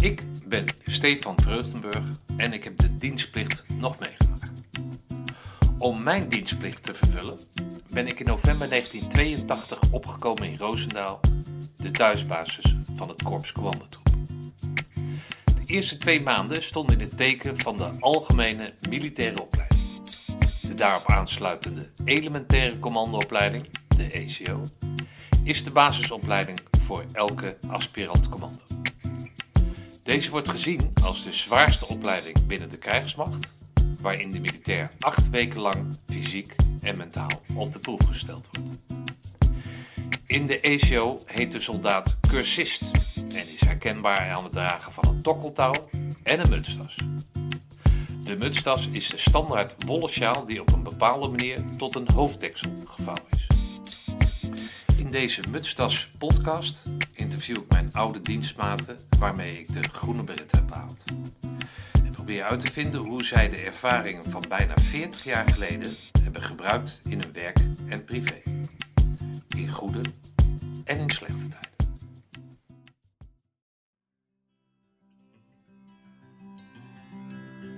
Ik ben Stefan Vreugdenburg en ik heb de dienstplicht nog meegemaakt. Om mijn dienstplicht te vervullen ben ik in november 1982 opgekomen in Roosendaal, de thuisbasis van het Korps Commandotroep. De eerste twee maanden stonden in het teken van de algemene militaire opleiding. De daarop aansluitende elementaire commandoopleiding, de ECO, is de basisopleiding voor elke aspirant commando. Deze wordt gezien als de zwaarste opleiding binnen de krijgsmacht, waarin de militair acht weken lang fysiek en mentaal op de proef gesteld wordt. In de ECO heet de soldaat cursist en is herkenbaar aan het dragen van een tokkeltouw en een mutstas. De mutstas is de standaard wollen sjaal die op een bepaalde manier tot een hoofddeksel gevouwen is. In deze Mutstas podcast interview ik mijn oude dienstmaten waarmee ik de groene beret heb behaald. En probeer uit te vinden hoe zij de ervaringen van bijna 40 jaar geleden hebben gebruikt in hun werk en privé. In goede en in slechte tijden.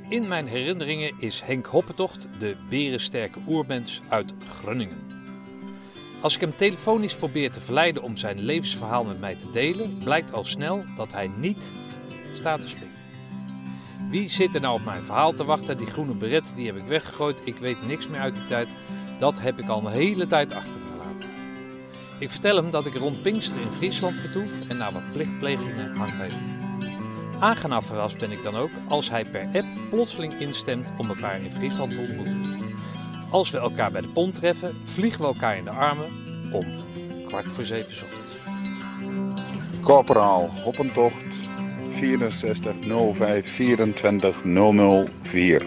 In mijn herinneringen is Henk Hoppetocht de berensterke oermens uit Groningen. Als ik hem telefonisch probeer te verleiden om zijn levensverhaal met mij te delen, blijkt al snel dat hij niet staat te springen. Wie zit er nou op mijn verhaal te wachten? Die groene beret die heb ik weggegooid. Ik weet niks meer uit die tijd. Dat heb ik al een hele tijd achter me gelaten. Ik vertel hem dat ik rond Pinkster in Friesland vertoef en na wat plichtplegingen hangt hij. Aangenaam verrast ben ik dan ook als hij per app plotseling instemt om elkaar in Friesland te ontmoeten. Als we elkaar bij de pont treffen, vliegen we elkaar in de armen om kwart voor zeven 's ochtends. Corporaal Hoppentocht 64 05 24 004.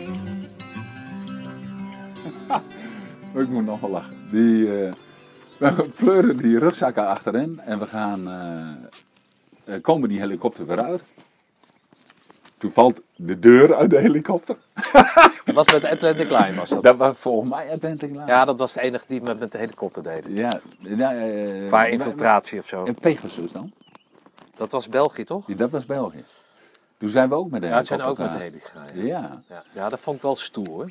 Ik moet nog wel lachen. Die, eh, we pleuren die rugzakken achterin en we gaan, eh, eh, komen die helikopter weer uit. Toen valt de deur uit de helikopter. Dat was met Atlantic Line, was dat? Dat was volgens mij uiteindelijk laat. Ja, dat was de enige die met, met de helikopter deden. Ja, ja, eh, Qua infiltratie of zo. En Pegasus dan? Dat was België, toch? Ja, dat was België. Toen zijn we ook met de Ja, het zijn ook helikopter met de gegaan. heli gegaan. Ja. Ja, Ja. ja, dat vond ik wel stoer hoor.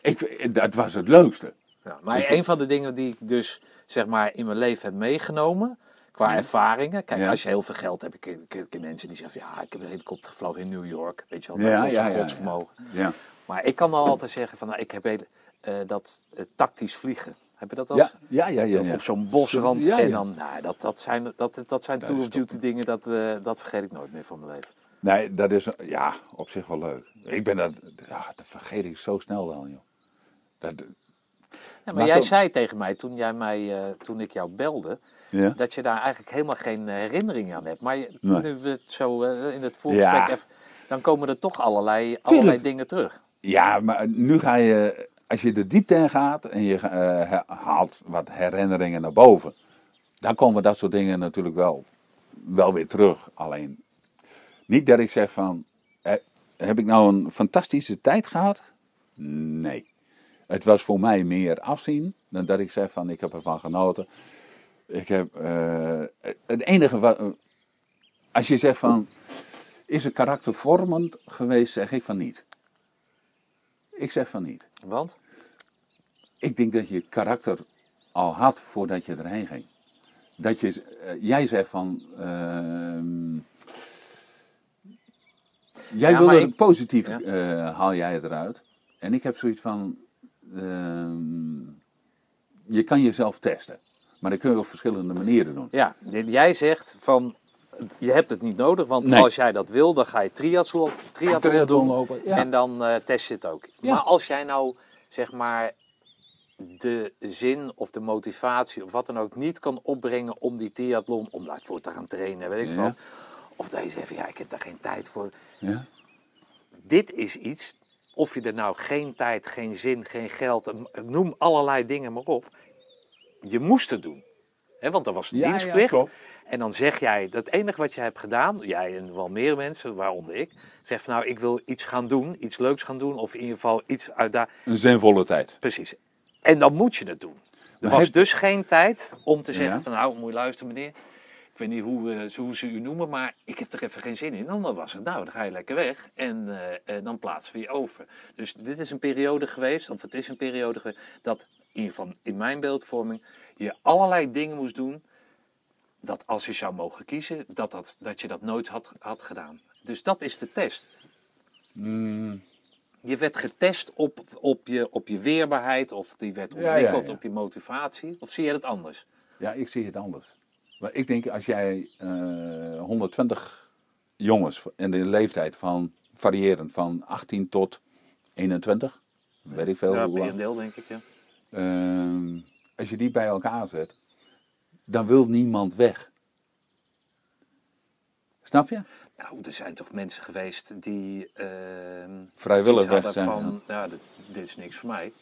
ik, dat was het leukste. Ja, maar een van de dingen die ik dus zeg maar in mijn leven heb meegenomen, qua ervaringen. Kijk, Ja. als je heel veel geld hebt, ik ken, mensen die zeggen, ja, ik heb een helikopter gevlogen in New York. Weet je wel, Ja, dat ja, een ja, godsvermogen. Ja, Maar ik kan wel altijd zeggen van, nou, ik heb heel, eh, dat eh, tactisch vliegen. Heb je dat al ja, ja, ja. ja, ja. Op zo'n bosrand. Ja, En dan, nou, dat, dat zijn, dat, dat zijn tour of duty dingen, dat, eh, dat vergeet ik nooit meer van mijn leven. Nee, dat is ja, op zich wel leuk. Ik ben dat, ja, dat vergeet ik zo snel wel, joh. Dat, Ja, maar, jij zei tegen mij toen, jij mij, toen ik jou belde, ja. dat je daar eigenlijk helemaal geen herinnering aan hebt. Maar je, Nee. nu we het zo eh, in het voorgesprek Ja. even, dan komen er toch allerlei, allerlei dingen terug. ja, maar nu ga je, als je de diepte in gaat en je eh, haalt wat herinneringen naar boven, dan komen dat soort dingen natuurlijk wel, wel weer terug. Alleen, niet dat ik zeg van, eh, heb ik nou een fantastische tijd gehad? Nee. Het was voor mij meer afzien dan dat ik zeg van, ik heb ervan genoten. Ik heb, eh, het enige wat, als je zegt van, is het karaktervormend geweest, zeg ik van niet. Ik zeg van niet. Want? Ik denk dat je het karakter al had voordat je erheen ging. Dat je, eh, jij zegt van, ehm, jij Ja, wil het ik- positief Ja. eh, haal jij het eruit. En ik heb zoiets van, ehm, je kan jezelf testen. Maar dat kun je op verschillende manieren doen. Ja, jij zegt van, je hebt het niet nodig, want Nee. als jij dat wil, dan ga je triathlon, triathlon Triathlon doen lopen, ja. en dan eh, test je het ook. Ja. Maar als jij nou, zeg maar, de zin of de motivatie of wat dan ook niet kan opbrengen om die triathlon, om daarvoor te gaan trainen, weet ik Ja. Of dat je zegt van, ja, ik heb daar geen tijd voor. Ja? Dit is iets, of je er nou geen tijd, geen zin, geen geld, noem allerlei dingen maar op. Je moest het doen. Hè, want dat was Ja, ja, dienstplicht. En dan zeg jij, dat enige wat je hebt gedaan, jij en wel meer mensen, waaronder ik, zegt van nou, ik wil iets gaan doen, iets leuks gaan doen, of in ieder geval iets uit daar. Een zinvolle tijd. Precies. En dan moet je het doen. Er Maar was heb- dus geen tijd om te zeggen Ja. van nou, moet je luisteren meneer, ik weet niet hoe, eh, hoe ze u noemen, maar ik heb er even geen zin in. Dan was het, nou, dan ga je lekker weg en eh, eh, dan plaatsen we je over. Dus dit is een periode geweest, of het is een periode geweest, dat in ieder geval in mijn beeldvorming je allerlei dingen moest doen, dat als je zou mogen kiezen, dat, dat, dat je dat nooit had, had gedaan. Dus dat is de test. Mm, Je werd getest op, op, je, op je weerbaarheid, of die werd ja, ontwikkeld ja. op je motivatie, of zie je het anders? ja, ik zie het anders. Maar ik denk als jij eh, 120 jongens in de leeftijd van variërend van 18 tot 21, weet ik veel ja, hoe lang. merendeel denk ik, ja. Ehm, als je die bij elkaar zet, dan wil niemand weg. Snap je? Nou, er zijn toch mensen geweest die ehm, Vrijwillig weg zijn, van, ja, dit, dit is niks voor mij.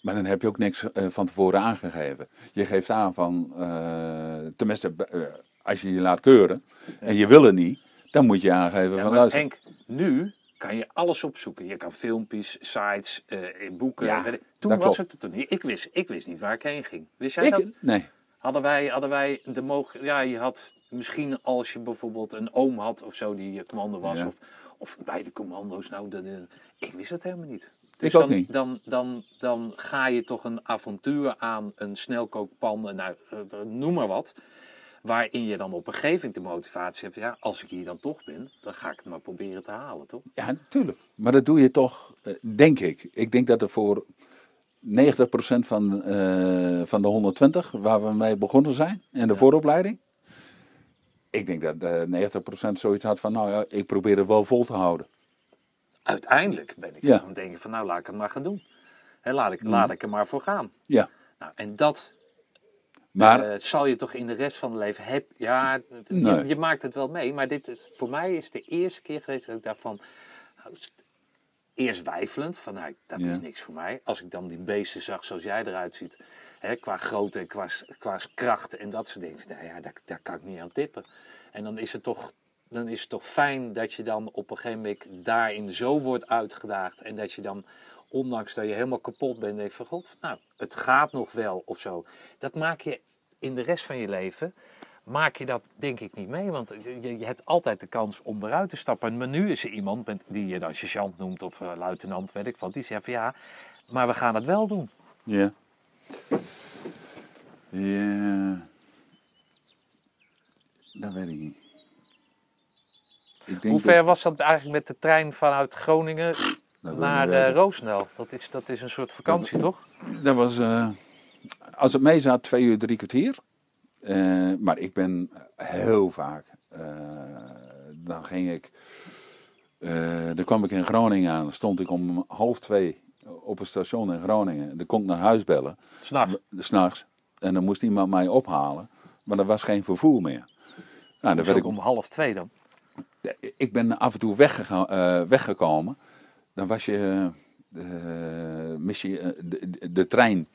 Maar dan heb je ook niks eh, van tevoren aangegeven. Je geeft aan van, eh, tenminste, eh, als je je laat keuren en je wil het niet, dan moet je aangeven Ja, van maar luister. Henk, nu kan je alles opzoeken. Je kan filmpjes, sites, eh, boeken. Ja, ik- Toen was klopt. het er toen niet. Ik wist, ik wist niet waar ik heen ging. Wist jij Ik- dat? nee, Hadden wij, hadden wij de mogelijkheid... Ja, je had misschien als je bijvoorbeeld een oom had of zo die commando was. Ja. Of, of bij de commando's. Nou, dan, ik wist het helemaal niet. Ik dan, ook niet. Dan, dan, dan ga je toch een avontuur aan, een snelkookpan, eh, nou, eh, noem maar wat. Waarin je dan op een gegeven moment de motivatie hebt. Ja, als ik hier dan toch ben, dan ga ik het maar proberen te halen, toch? ja, natuurlijk. Maar dat doe je toch, eh, denk ik. Ik denk dat er voor 90% van, eh, van de 120 waar we mee begonnen zijn in de vooropleiding. Ik denk dat eh 90% zoiets had van, nou ja, ik probeer het wel vol te houden. Uiteindelijk ben ik Ja. aan het denken van nou, laat ik het maar gaan doen. Laat, ik, laat ik er maar voor gaan. Ja, Nou, en dat maar eh, zal je toch in de rest van het leven hebben. Ja, je, maakt het wel mee, maar dit is, voor mij is de eerste keer geweest dat ik daarvan. Nou, eerst weifelend, van nou, dat Ja. is niks voor mij. Als ik dan die beesten zag zoals jij eruit ziet, hè, qua grootte qua, qua kracht en dat soort dingen. Nou ja, daar, daar kan ik niet aan tippen. En dan is het toch. Dan is het toch fijn dat je dan op een gegeven moment daarin zo wordt uitgedaagd. En dat je dan, ondanks dat je helemaal kapot bent, denkt van god, nou, het gaat nog wel of zo. Dat maak je in de rest van je leven, maak je dat denk ik niet mee. Want je, je hebt altijd de kans om eruit te stappen. Maar nu is er iemand met, die je dan sergeant noemt of eh, luitenant, weet ik wat. Die zegt van ja, maar we gaan het wel doen. Ja. Ja. Dat weet ik niet. Ik denk Hoe ver dat- was dat eigenlijk met de trein vanuit Groningen naar niet eh. Roosendaal? Dat is, dat is een soort vakantie, toch? Dat was, eh, als het mee zat, twee uur, drie kwartier. Eh, maar ik ben heel vaak, dan ging ik, dan kwam ik in Groningen aan. Stond ik om half twee op een station in Groningen. Dan kon ik naar huis bellen, S'nachts. s'nachts. En dan moest iemand mij ophalen. Maar er was geen vervoer meer. Nou, dan Dus werd ik om half twee dan. ik ben af en toe weggega- eh, weggekomen. Dan was je, eh, mis je eh, de, de, de trein.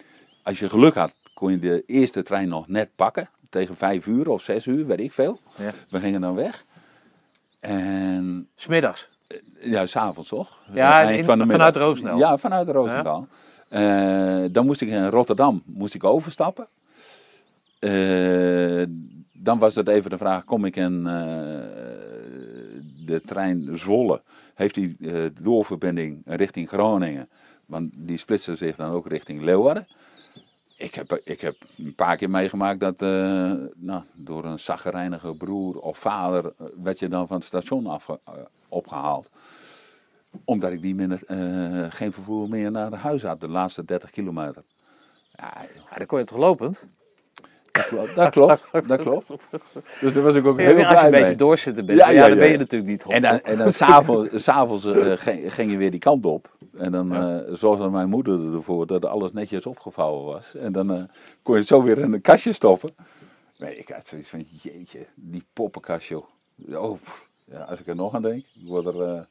Als je geluk had, kon je de eerste trein nog net pakken. Tegen vijf uur of zes uur, weet ik veel. Ja. We gingen dan weg. En Smiddags. ja, s'avonds toch? Ja, Eind in- van de middag. vanuit Roosendaal. Ja, vanuit Roosendaal. Eh, dan moest ik in Rotterdam moest ik overstappen. Eh, dan was het even de vraag, kom ik in eh, de trein Zwolle? Heeft die eh, doorverbinding richting Groningen? Want die splitste zich dan ook richting Leeuwarden. Ik heb, ik heb een paar keer meegemaakt dat eh, nou, door een zaggerijnige broer of vader eh, werd je dan van het station eh, opgehaald. Omdat ik meer, eh, geen vervoer meer naar huis had, de laatste 30 kilometer. Ja, Ja, dan kon je toch lopend? Dat klopt, dat klopt, dat klopt. Dus daar was ik ook heel als je blij een beetje mee. doorzitten bent, Ja, ja, ja, dan ben je natuurlijk niet En dan, en dan s'avonds, s'avonds eh, ging, je weer die kant op. En dan eh, zorgde mijn moeder ervoor dat alles netjes opgevouwen was. En dan eh, kon je het zo weer in een kastje stoppen. Nee, ik had zoiets van, jeetje, die poppenkast joh. Oh, ja, als ik er nog aan denk, ik word er...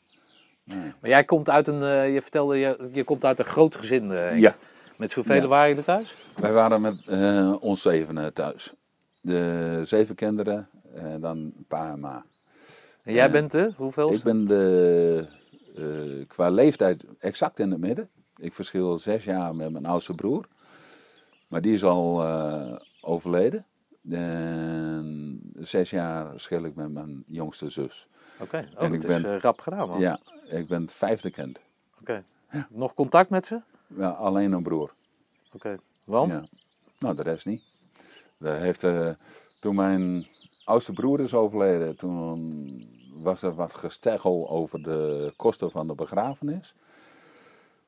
Maar jij komt uit een, je vertelde, je, je komt uit een groot gezin. ja, Met zoveel Ja. waren jullie thuis? wij waren met eh, ons zevenen thuis. De zeven kinderen en dan pa en ma. En jij bent de, hoeveel? Ik ben de, eh, qua leeftijd exact in het midden. Ik verschil zes jaar met mijn oudste broer. Maar die is al eh, overleden. En zes jaar schil ik met mijn jongste zus. Oké, oh, En dat ik is ben- eh, rap gedaan man. Ja, ik ben het vijfde kind. Oké. Nog contact met ze? Ja, alleen een broer. Oké. Want? Ja. Nou, de rest niet. Dat heeft, eh, toen mijn oudste broer is overleden, toen was er wat gesteggel over de kosten van de begrafenis.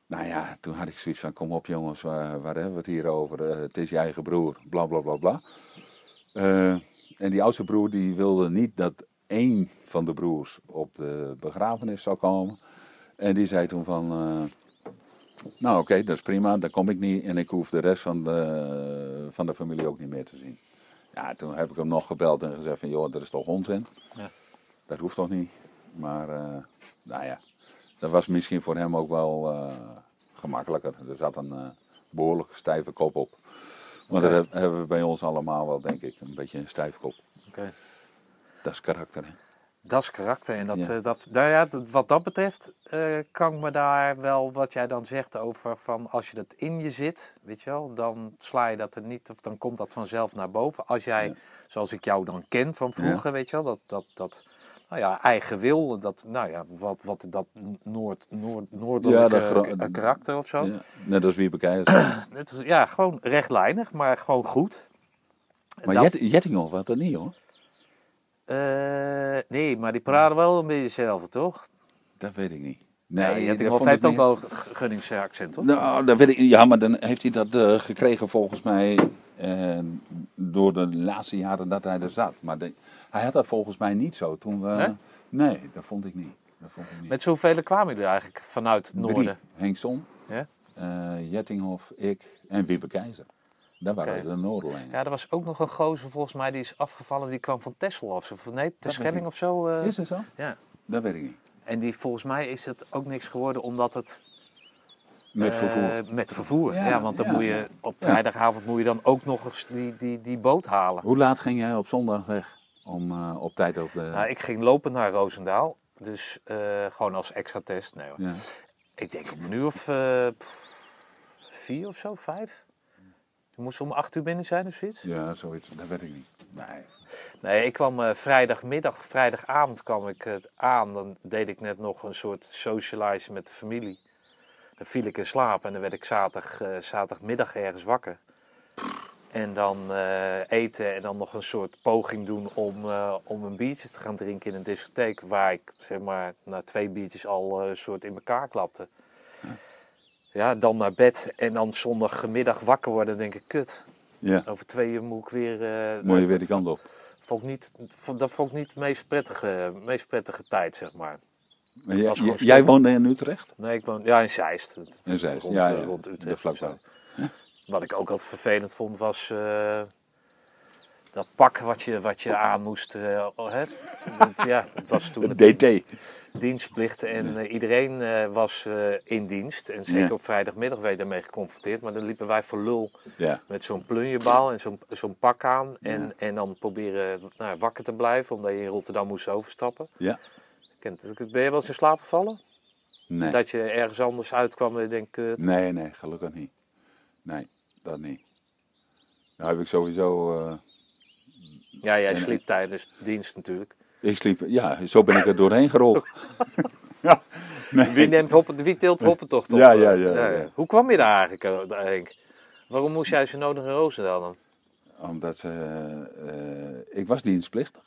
Nou ja, toen had ik zoiets van, kom op jongens, waar, waar hebben we het hier over? Eh, het is je eigen broer, bla bla bla bla. Eh, en die oudste broer die wilde niet dat één van de broers op de begrafenis zou komen. En die zei toen van, nou oké, dat is prima, dan kom ik niet en ik hoef de rest van de, van de familie ook niet meer te zien. Ja, toen heb ik hem nog gebeld en gezegd van, joh, dat is toch onzin? Ja. Dat hoeft toch niet? Maar, eh, nou ja, dat was misschien voor hem ook wel eh, gemakkelijker. Er zat een eh, behoorlijk stijve kop op. Oké. dat heb- hebben we bij ons allemaal wel, denk ik, een beetje een stijf kop. Oké. Dat is karakter, hè? Dat is karakter. En dat, Ja. eh, dat, nou ja, wat dat betreft eh, kan ik me daar wel, wat jij dan zegt over van als je dat in je zit, weet je wel, dan sla je dat er niet, of dan komt dat vanzelf naar boven. Als jij, Ja. zoals ik jou dan ken van vroeger, weet je wel, dat, dat, dat nou ja, eigen wil, dat, nou ja, wat, wat dat Noord, Noord, noordelijke dat ka- karakter of zo. Ja, net als. Het is, ja, gewoon rechtlijnig, maar gewoon goed. Maar dat- Jet, Jettinghoff had dat niet, hoor. Eh, nee, maar die praten wel een beetje hetzelfde, toch? Dat weet ik niet. Nee, ik heeft ook wel g- gunningsaccent, toch? Nou, dat weet ik, ja, maar dan heeft hij dat eh, gekregen volgens mij eh, door de laatste jaren dat hij er zat. Maar de- hij had dat volgens mij niet zo toen we... Nee? Nee, dat vond ik niet. Dat vond ik niet. Met zoveel kwamen jullie eigenlijk vanuit het Drie. noorden? Henk Son, Ja? Jettinghoff, ik en Wiebe Keizer. Dat waren Oké. de Noorderlingen. Ja, er was ook nog een gozer volgens mij die is afgevallen. Die kwam van Texel of zo. Of nee, Terschelling of zo. eh. Is dat zo? Ja. Dat weet ik niet. En die, volgens mij is het ook niks geworden omdat het... Met eh, vervoer. met vervoer, ja. Ja, want dan ja, moet je op vrijdagavond moet je dan ook nog eens die, die, die boot halen. Hoe laat ging jij op zondag weg? Om eh, op tijd op de... Nou, ik ging lopen naar Roosendaal. Dus gewoon als extra test. Nee, hoor. Ik denk op een uur of vier of zo, vijf. Je moest om acht uur binnen zijn of zoiets. ja, zoiets. Dat weet ik niet. Nee. Nee, ik kwam eh, vrijdagmiddag, vrijdagavond kwam ik eh, aan. Dan deed ik net nog een soort socialize met de familie. Dan viel ik in slaap en dan werd ik zaterdag, eh, zaterdagmiddag ergens wakker. En dan eten en dan nog een soort poging doen om, om een biertje te gaan drinken in een discotheek. Waar ik zeg maar na twee biertjes al een soort in elkaar klapte. Ja, dan naar bed en dan zondagmiddag wakker worden en denk ik, kut. Ja, Over twee uur moet ik weer... moet je weer die kant op. vond ik niet, dat vond ik niet de meest prettige, meest prettige tijd, zeg maar. Maar jij, jij woonde in Utrecht? Nee, ik woon ja, in Zeist. Het- In Zeist, rond, ja, eh, ja. rond De Utrecht. vlakbij. of zo. Wat ik ook altijd vervelend vond, was eh, dat pak wat je, wat je aan moest. oh, hè? Dat- ja, het was toen DT. dienstplicht en eh, iedereen eh, was in dienst. En zeker Ja. op vrijdagmiddag werd je daarmee geconfronteerd. Maar dan liepen wij voor lul Ja. met zo'n plunjebaal en zo'n zo'n pak aan. En, en dan proberen nou, wakker te blijven, omdat je in Rotterdam moest overstappen. Ja. Ben je wel eens in slaap gevallen? Nee. Dat je ergens anders uitkwam en je denkt, nee, nee, gelukkig niet. Nee, dat niet. Nou heb ik sowieso... eh, Ja, jij En- sliep tijdens dienst natuurlijk. ik sliep... Ja, zo ben ik er doorheen gerold. ja. Nee. Wie neemt hoppen, wie tilt hoppentocht op? Ja, eh? ja, ja, ja. Hoe kwam je daar eigenlijk, eh, Henk? Waarom moest jij zo nodig in Roosendaal dan? Omdat eh, eh, ik was dienstplichtig.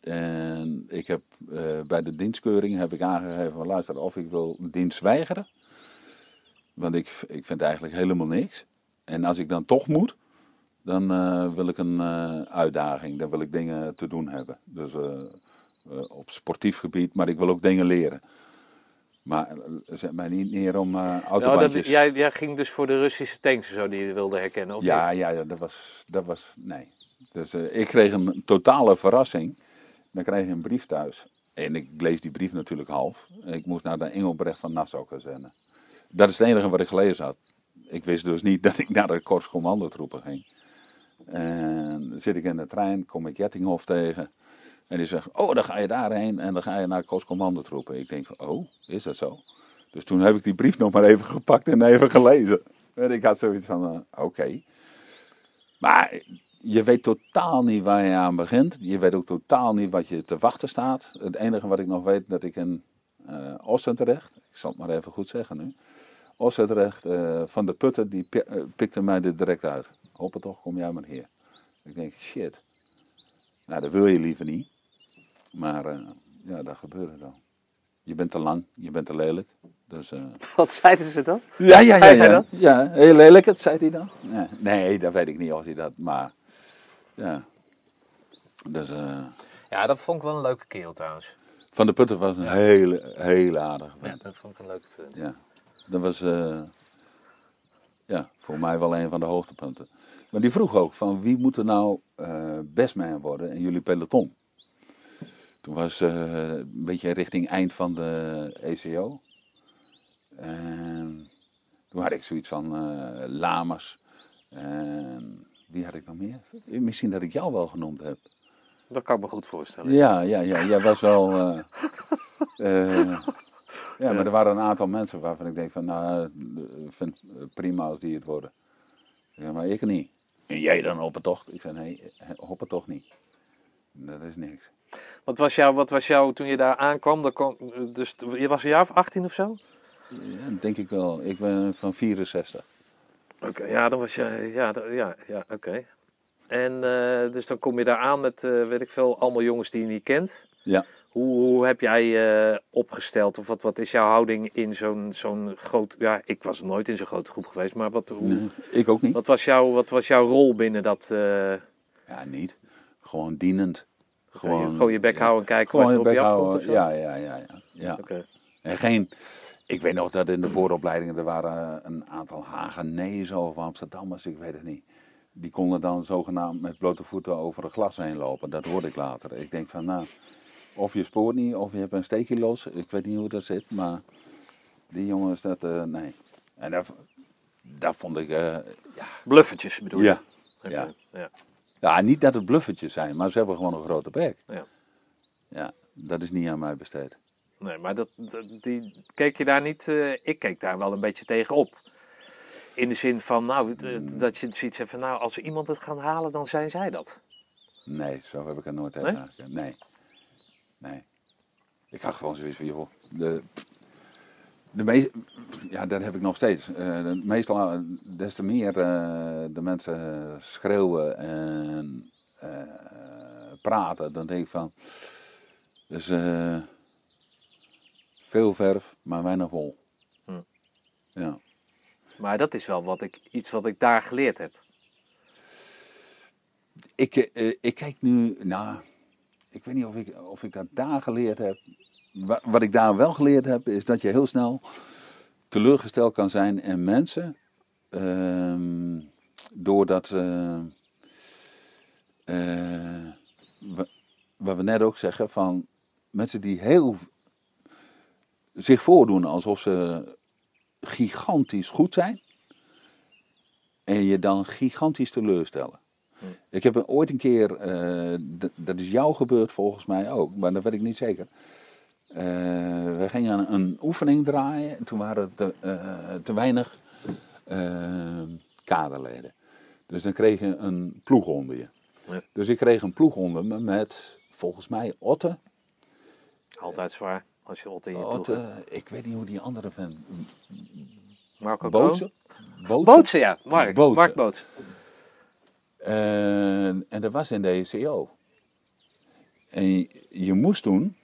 En ik heb eh, bij de dienstkeuring heb ik aangegeven van luister of ik wil dienst weigeren. Want ik, ik vind eigenlijk helemaal niks. En als ik dan toch moet, dan eh, wil ik een eh, uitdaging. Dan wil ik dingen te doen hebben. Dus eh, op sportief gebied, maar ik wil ook dingen leren. Maar zet mij niet neer om Nou, autobandjes. dat, jij, jij ging dus voor de Russische tanks zo die je wilde herkennen, of Ja, niet? ja, ja, dat was, dat was, nee. Dus ik kreeg een totale verrassing. Dan kreeg ik een brief thuis. En ik lees die brief natuurlijk half. Ik moest naar de Engelbrecht van Nassau kazerne. Dat is het enige wat ik gelezen had. Ik wist dus niet dat ik naar de Korps Commandotroepen ging. En zit ik in de trein, kom ik Jettinghof tegen. En die zegt, oh, dan ga je daarheen en dan ga je naar de Korps Commandotroepen. Ik denk, oh, is dat zo? Dus toen heb ik die brief nog maar even gepakt en even gelezen. En ik had zoiets van, eh, oké. Maar je weet totaal niet waar je aan begint. Je weet ook totaal niet wat je te wachten staat. Het enige wat ik nog weet, dat ik in uh, ik zal het maar even goed zeggen nu. Ossendrecht, uh, van de putten, die pi- eh, pikte mij er direct uit. Hoppen toch, kom jij maar hier. Ik denk, shit. Nou, dat wil je liever niet. Maar eh, ja, dat gebeurde dan. Je bent te lang, je bent te lelijk. Dus, eh, Wat zeiden ze dan? ja, ja, ja. Ja, dat? ja heel lelijk, het zei hij dan. Nee, nee, dat weet ik niet of hij dat, maar ja. Dus eh, Ja, dat vond ik wel een leuke kerel trouwens. Van de Putten was een hele, hele aardige Ja, dat vond ik een leuke vent. Ja, dat was eh, ja, voor mij wel een van de hoogtepunten. Maar die vroeg ook van wie moet er nou eh bestman worden in jullie peloton? Toen was eh, een beetje richting eind van de ECO. En toen had ik zoiets van eh Lamers. En wie had ik nog meer? Misschien dat ik jou wel genoemd heb. Dat kan ik me goed voorstellen. Ja, ja, ja. Jij was wel. ja, maar er waren een aantal mensen waarvan ik denk van, nou, vind prima als die het worden. Zeg, maar ik niet. En jij dan op het tocht? Ik zei, nee, op het tocht niet. Dat is niks. Wat was jou, wat was jou toen je daar aankwam? Dat kwam, dus, je was een jaar of 18 of zo? Ja, denk ik wel. Ik ben van 64. Oké, ja, dan was je, ja, ja, ja oké. En eh, dus dan kom je daar aan met, eh, weet ik veel, allemaal jongens die je niet kent. Ja. Hoe, hoe heb jij eh, opgesteld, of wat, wat is jouw houding in zo'n zo'n groot, ja, ik was nooit in zo'n grote groep geweest, maar wat, hoe, Nee, ik ook niet. wat, was, jouw, wat was jouw rol binnen dat, eh, Ja, niet. Gewoon dienend. Gewoon, gewoon je bek houden en kijken wat er op je afkomt of zo? Ja, ja, ja. ja. ja. Oké. En geen, ik weet nog dat in de vooropleidingen er waren een aantal Hagenezen of Amsterdammers, ik weet het niet. Die konden dan zogenaamd met blote voeten over een glas heen lopen. Dat hoorde ik later. Ik denk van, nou, of je spoort niet, of je hebt een steekje los. Ik weet niet hoe dat zit, maar die jongens, dat, eh, nee. En dat, dat vond ik, eh, ja, Bluffertjes bedoel je? ja, ja. ja. ja, niet dat het bluffertjes zijn, maar ze hebben gewoon een grote bek. Ja. Ja, dat is niet aan mij besteed. Nee, maar dat, dat- die, keek je daar niet... eh, ik keek daar wel een beetje tegenop. In de zin van, nou, Hmm. dat je zoiets hebt van, nou, als iemand het gaat halen, dan zijn zij dat. Nee, zo heb ik er nooit Nee? Nee. Nee. Ik had gewoon zoiets van, joh, de, de meest, ja, dat heb ik nog steeds. Eh, meestal, eh, des te meer eh, de mensen schreeuwen en praten, dan denk ik van, dus veel verf, maar weinig wol. Hm. Ja. Maar dat is wel wat ik, iets wat ik daar geleerd heb. Ik, ik kijk nu, nou, ik weet niet of ik, of ik dat daar geleerd heb. Wa- Wat ik daar wel geleerd heb, is dat je heel snel teleurgesteld kan zijn in mensen. ehm, doordat, wa- wat we net ook zeggen, van mensen die heel zich voordoen alsof ze gigantisch goed zijn. En je dan gigantisch teleurstellen. Ik heb ooit een keer, eh, dat is jou gebeurd volgens mij ook, maar dat weet ik niet zeker. Eh, we gingen een, een oefening draaien en toen waren er te, eh, te weinig kaderleden. Dus dan kreeg je een ploeg onder je. Ja. Dus ik kreeg een ploeg onder me met volgens mij Otte. Altijd zwaar, als je rot in je ploeg hebt. Otte, ik weet niet hoe die andere vent. Marco Bootse? Bootse? Bootse, ja. Mark. Mark. En, en dat was in de ECO. En je, moest toen,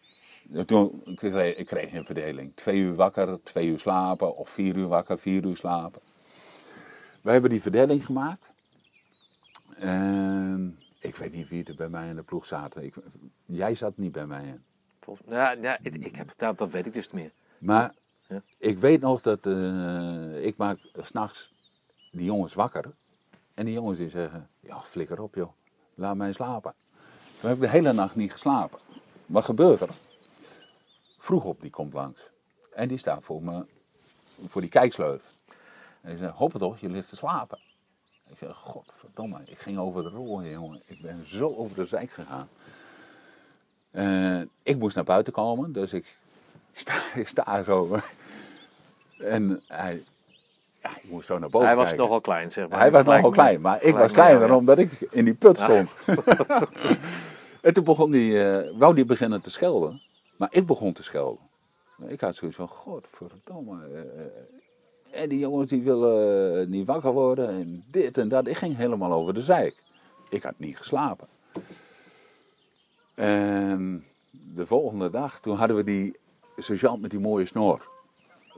toen kreeg, ik kreeg een verdeling. Twee uur wakker, twee uur slapen, of vier uur wakker, vier uur slapen. Wij hebben die verdeling gemaakt. En ik weet niet wie er bij mij in de ploeg zaten. Ik, jij zat niet bij mij in. Volgens- Ja, ja, ik, ik heb, dat, dat weet ik dus niet meer. Maar Ja. ik weet nog dat eh, ik maak s'nachts die jongens wakker. En die jongens die zeggen, ja flikker op joh, laat mij slapen. Toen heb ik de hele nacht niet geslapen. Wat gebeurt er? Vroeg op die komt langs. En die staat voor me, voor die kijksleuf. En die zegt, hoppen toch, je ligt te slapen. Ik zeg, godverdomme, ik ging over de rol, jongen. Ik ben zo over de zijk gegaan. Eh, ik moest naar buiten komen, dus ik sta, ik sta zo. En hij, Ja, ik moest zo naar boven Hij was nogal klein, zeg maar. Hij was nogal klein, maar ik was kleiner ja. omdat ik in die put stond. en toen begon die, eh, wou die beginnen te schelden, maar ik begon te schelden. Ik had zoiets van, godverdomme. eh, en die jongens die willen niet wakker worden en dit en dat. Ik ging helemaal over de zeik. Ik had niet geslapen. En de volgende dag, toen hadden we die sergeant met die mooie snor.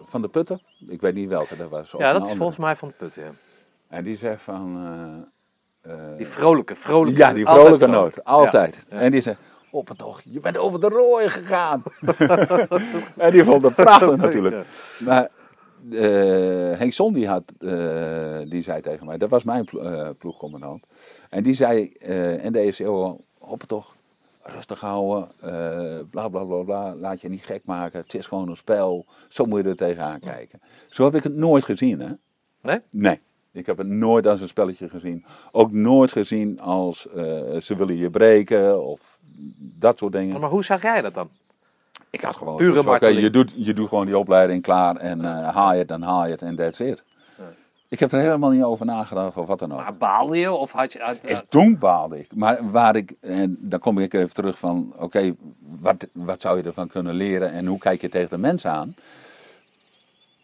Van de putten. Ik weet niet welke dat was. Ja, dat is volgens mij van de put, ja. En die zegt van... eh, eh, Die vrolijke, vrolijke. ja, die altijd vrolijke vrolijk. noot. Altijd. Ja. En die zei, op het toch, je bent over de rooien gegaan. en die vond het prachtig natuurlijk. Ja. Maar eh, Henk Son die, had, die zei tegen mij, dat was mijn plo- ploegcommandant. En die zei in deze eeuw, op het toch, rustig houden, eh, bla bla bla bla, laat je niet gek maken. Het is gewoon een spel, zo moet je er tegenaan kijken. Zo heb ik het nooit gezien hè. Nee? Nee, ik heb het nooit als een spelletje gezien. Ook nooit gezien als eh, ze willen je breken of dat soort dingen. Maar hoe zag jij dat dan? Ik had gewoon Pure marteling. je, doet, je doet gewoon die opleiding klaar en eh, haal je het, dan haal je het en that's it. Ik heb er helemaal niet over nagedacht of wat dan ook. Maar baalde je of had je... uit- En toen baalde ik. Maar waar ik, en dan kom ik even terug van, oké, wat, wat zou je ervan kunnen leren en hoe kijk je tegen de mensen aan?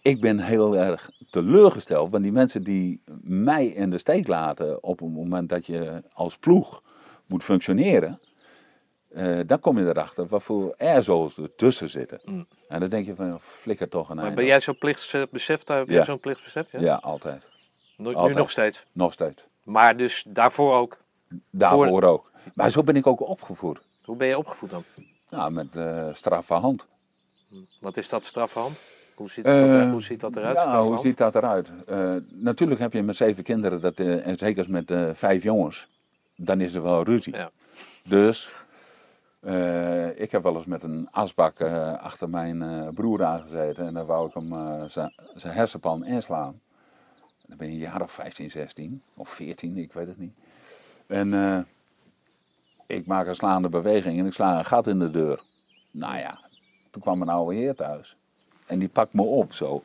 Ik ben heel erg teleurgesteld, want die mensen die mij in de steek laten op het moment dat je als ploeg moet functioneren, eh, dan kom je erachter wat voor er tussen zitten. En dan denk je van, flikker toch een maar ben jij zo plichtsbeseft? Heb Ja. zo'n plichtsbesef? Ja. Ja, altijd. Nu, nog steeds. Nog steeds. Maar dus daarvoor ook. Daarvoor ook. Maar zo ben ik ook opgevoed. Hoe ben je opgevoed dan? Nou, met eh straffe hand. Wat is dat straffehand? Hoe ziet dat, er- hoe ziet dat eruit? Ja, hoe ziet dat eruit? Eh, natuurlijk heb je met zeven kinderen, dat, eh, en zeker met eh, vijf jongens, dan is er wel ruzie. Ja. Dus eh, ik heb wel eens met een asbak eh, achter mijn eh, broer aangezeten en dan wou ik hem zijn- hersenpan inslaan. Dan ben je een jaar of 15, 16 of 14, ik weet het niet. En ik maak een slaande beweging en ik sla een gat in de deur. Nou ja, toen kwam een oude heer thuis. En die pakt me op zo.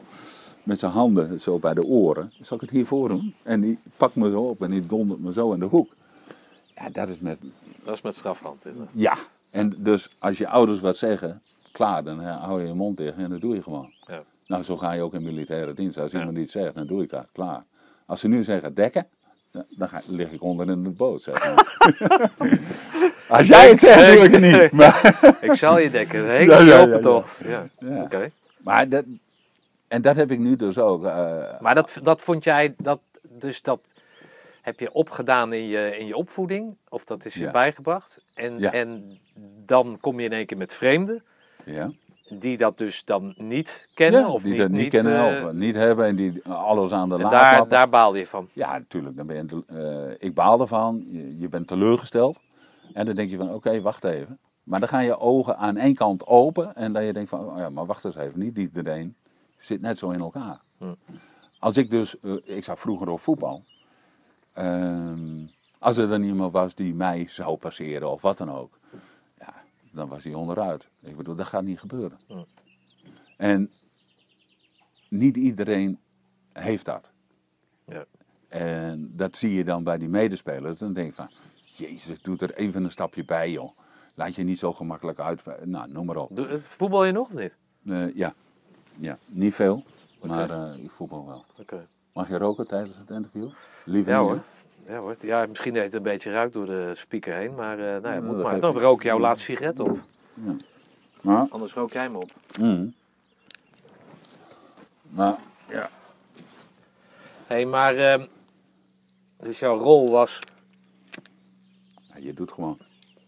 Met zijn handen zo bij de oren. Zal ik het hiervoor doen? En die pakt me zo op en die dondert me zo in de hoek. Ja, dat is met. Dat is met strafhand. inderdaad. Ja. En dus als je ouders wat zeggen, klaar, dan hou je je mond dicht en dat doe je gewoon. Ja. Nou, zo ga je ook in militaire dienst. Als iemand iets zegt, dan doe ik dat. Klaar. Als ze nu zeggen dekken, dan ga, lig ik onder in de boot. Zeg maar. als jij het zegt, doe ik het niet. Maar, Ik zal je dekken. Een hele ja, open ja, tocht. Ja. Ja. Oké. maar dat, en dat heb ik nu dus ook. eh, Maar dat, dat vond jij, dat, dus dat heb je opgedaan in je, in je opvoeding? Of dat is je Ja. bijgebracht? En, Ja. en dan kom je in één keer met vreemden, ja. die dat dus dan niet kennen? Ja, of die niet, dat niet, niet, kennen eh, of niet hebben en die alles aan de en laad daar, daar baalde je van. Ja, natuurlijk. Dan ben je, eh, ik baal ervan. Je, je bent teleurgesteld. En dan denk je van, oké, wacht even. Maar dan gaan je ogen aan één kant open. En dan je denkt van, oh ja, maar wacht eens even. Niet iedereen zit net zo in elkaar. Hm. Als ik dus, eh, ik zag vroeger op voetbal. Ehm, als er dan iemand was die mij zou passeren of wat dan ook. Ja, dan was hij onderuit. Ik bedoel, dat gaat niet gebeuren. En niet iedereen heeft dat. Ja. En dat zie je dan bij die medespelers. Dan denk je van, jezus, doe er even een stapje bij, joh. Laat je niet zo gemakkelijk uit. Nou, noem maar op. Voetbal je nog of niet? Eh, ja. ja, niet veel, maar eh, ik voetbal wel. Oké. Mag je roken tijdens het interview? Liever Ja niet, hoor. Ja, hoor. ja, misschien heeft het een beetje ruik door de speaker heen, maar, eh, nou ja, Ja, moet maar. Dan rook jouw laatste sigaret op. Maar, Anders rook jij me op. mm. maar ja, Hé, hey, maar ehm, dus jouw rol was ja, je doet gewoon.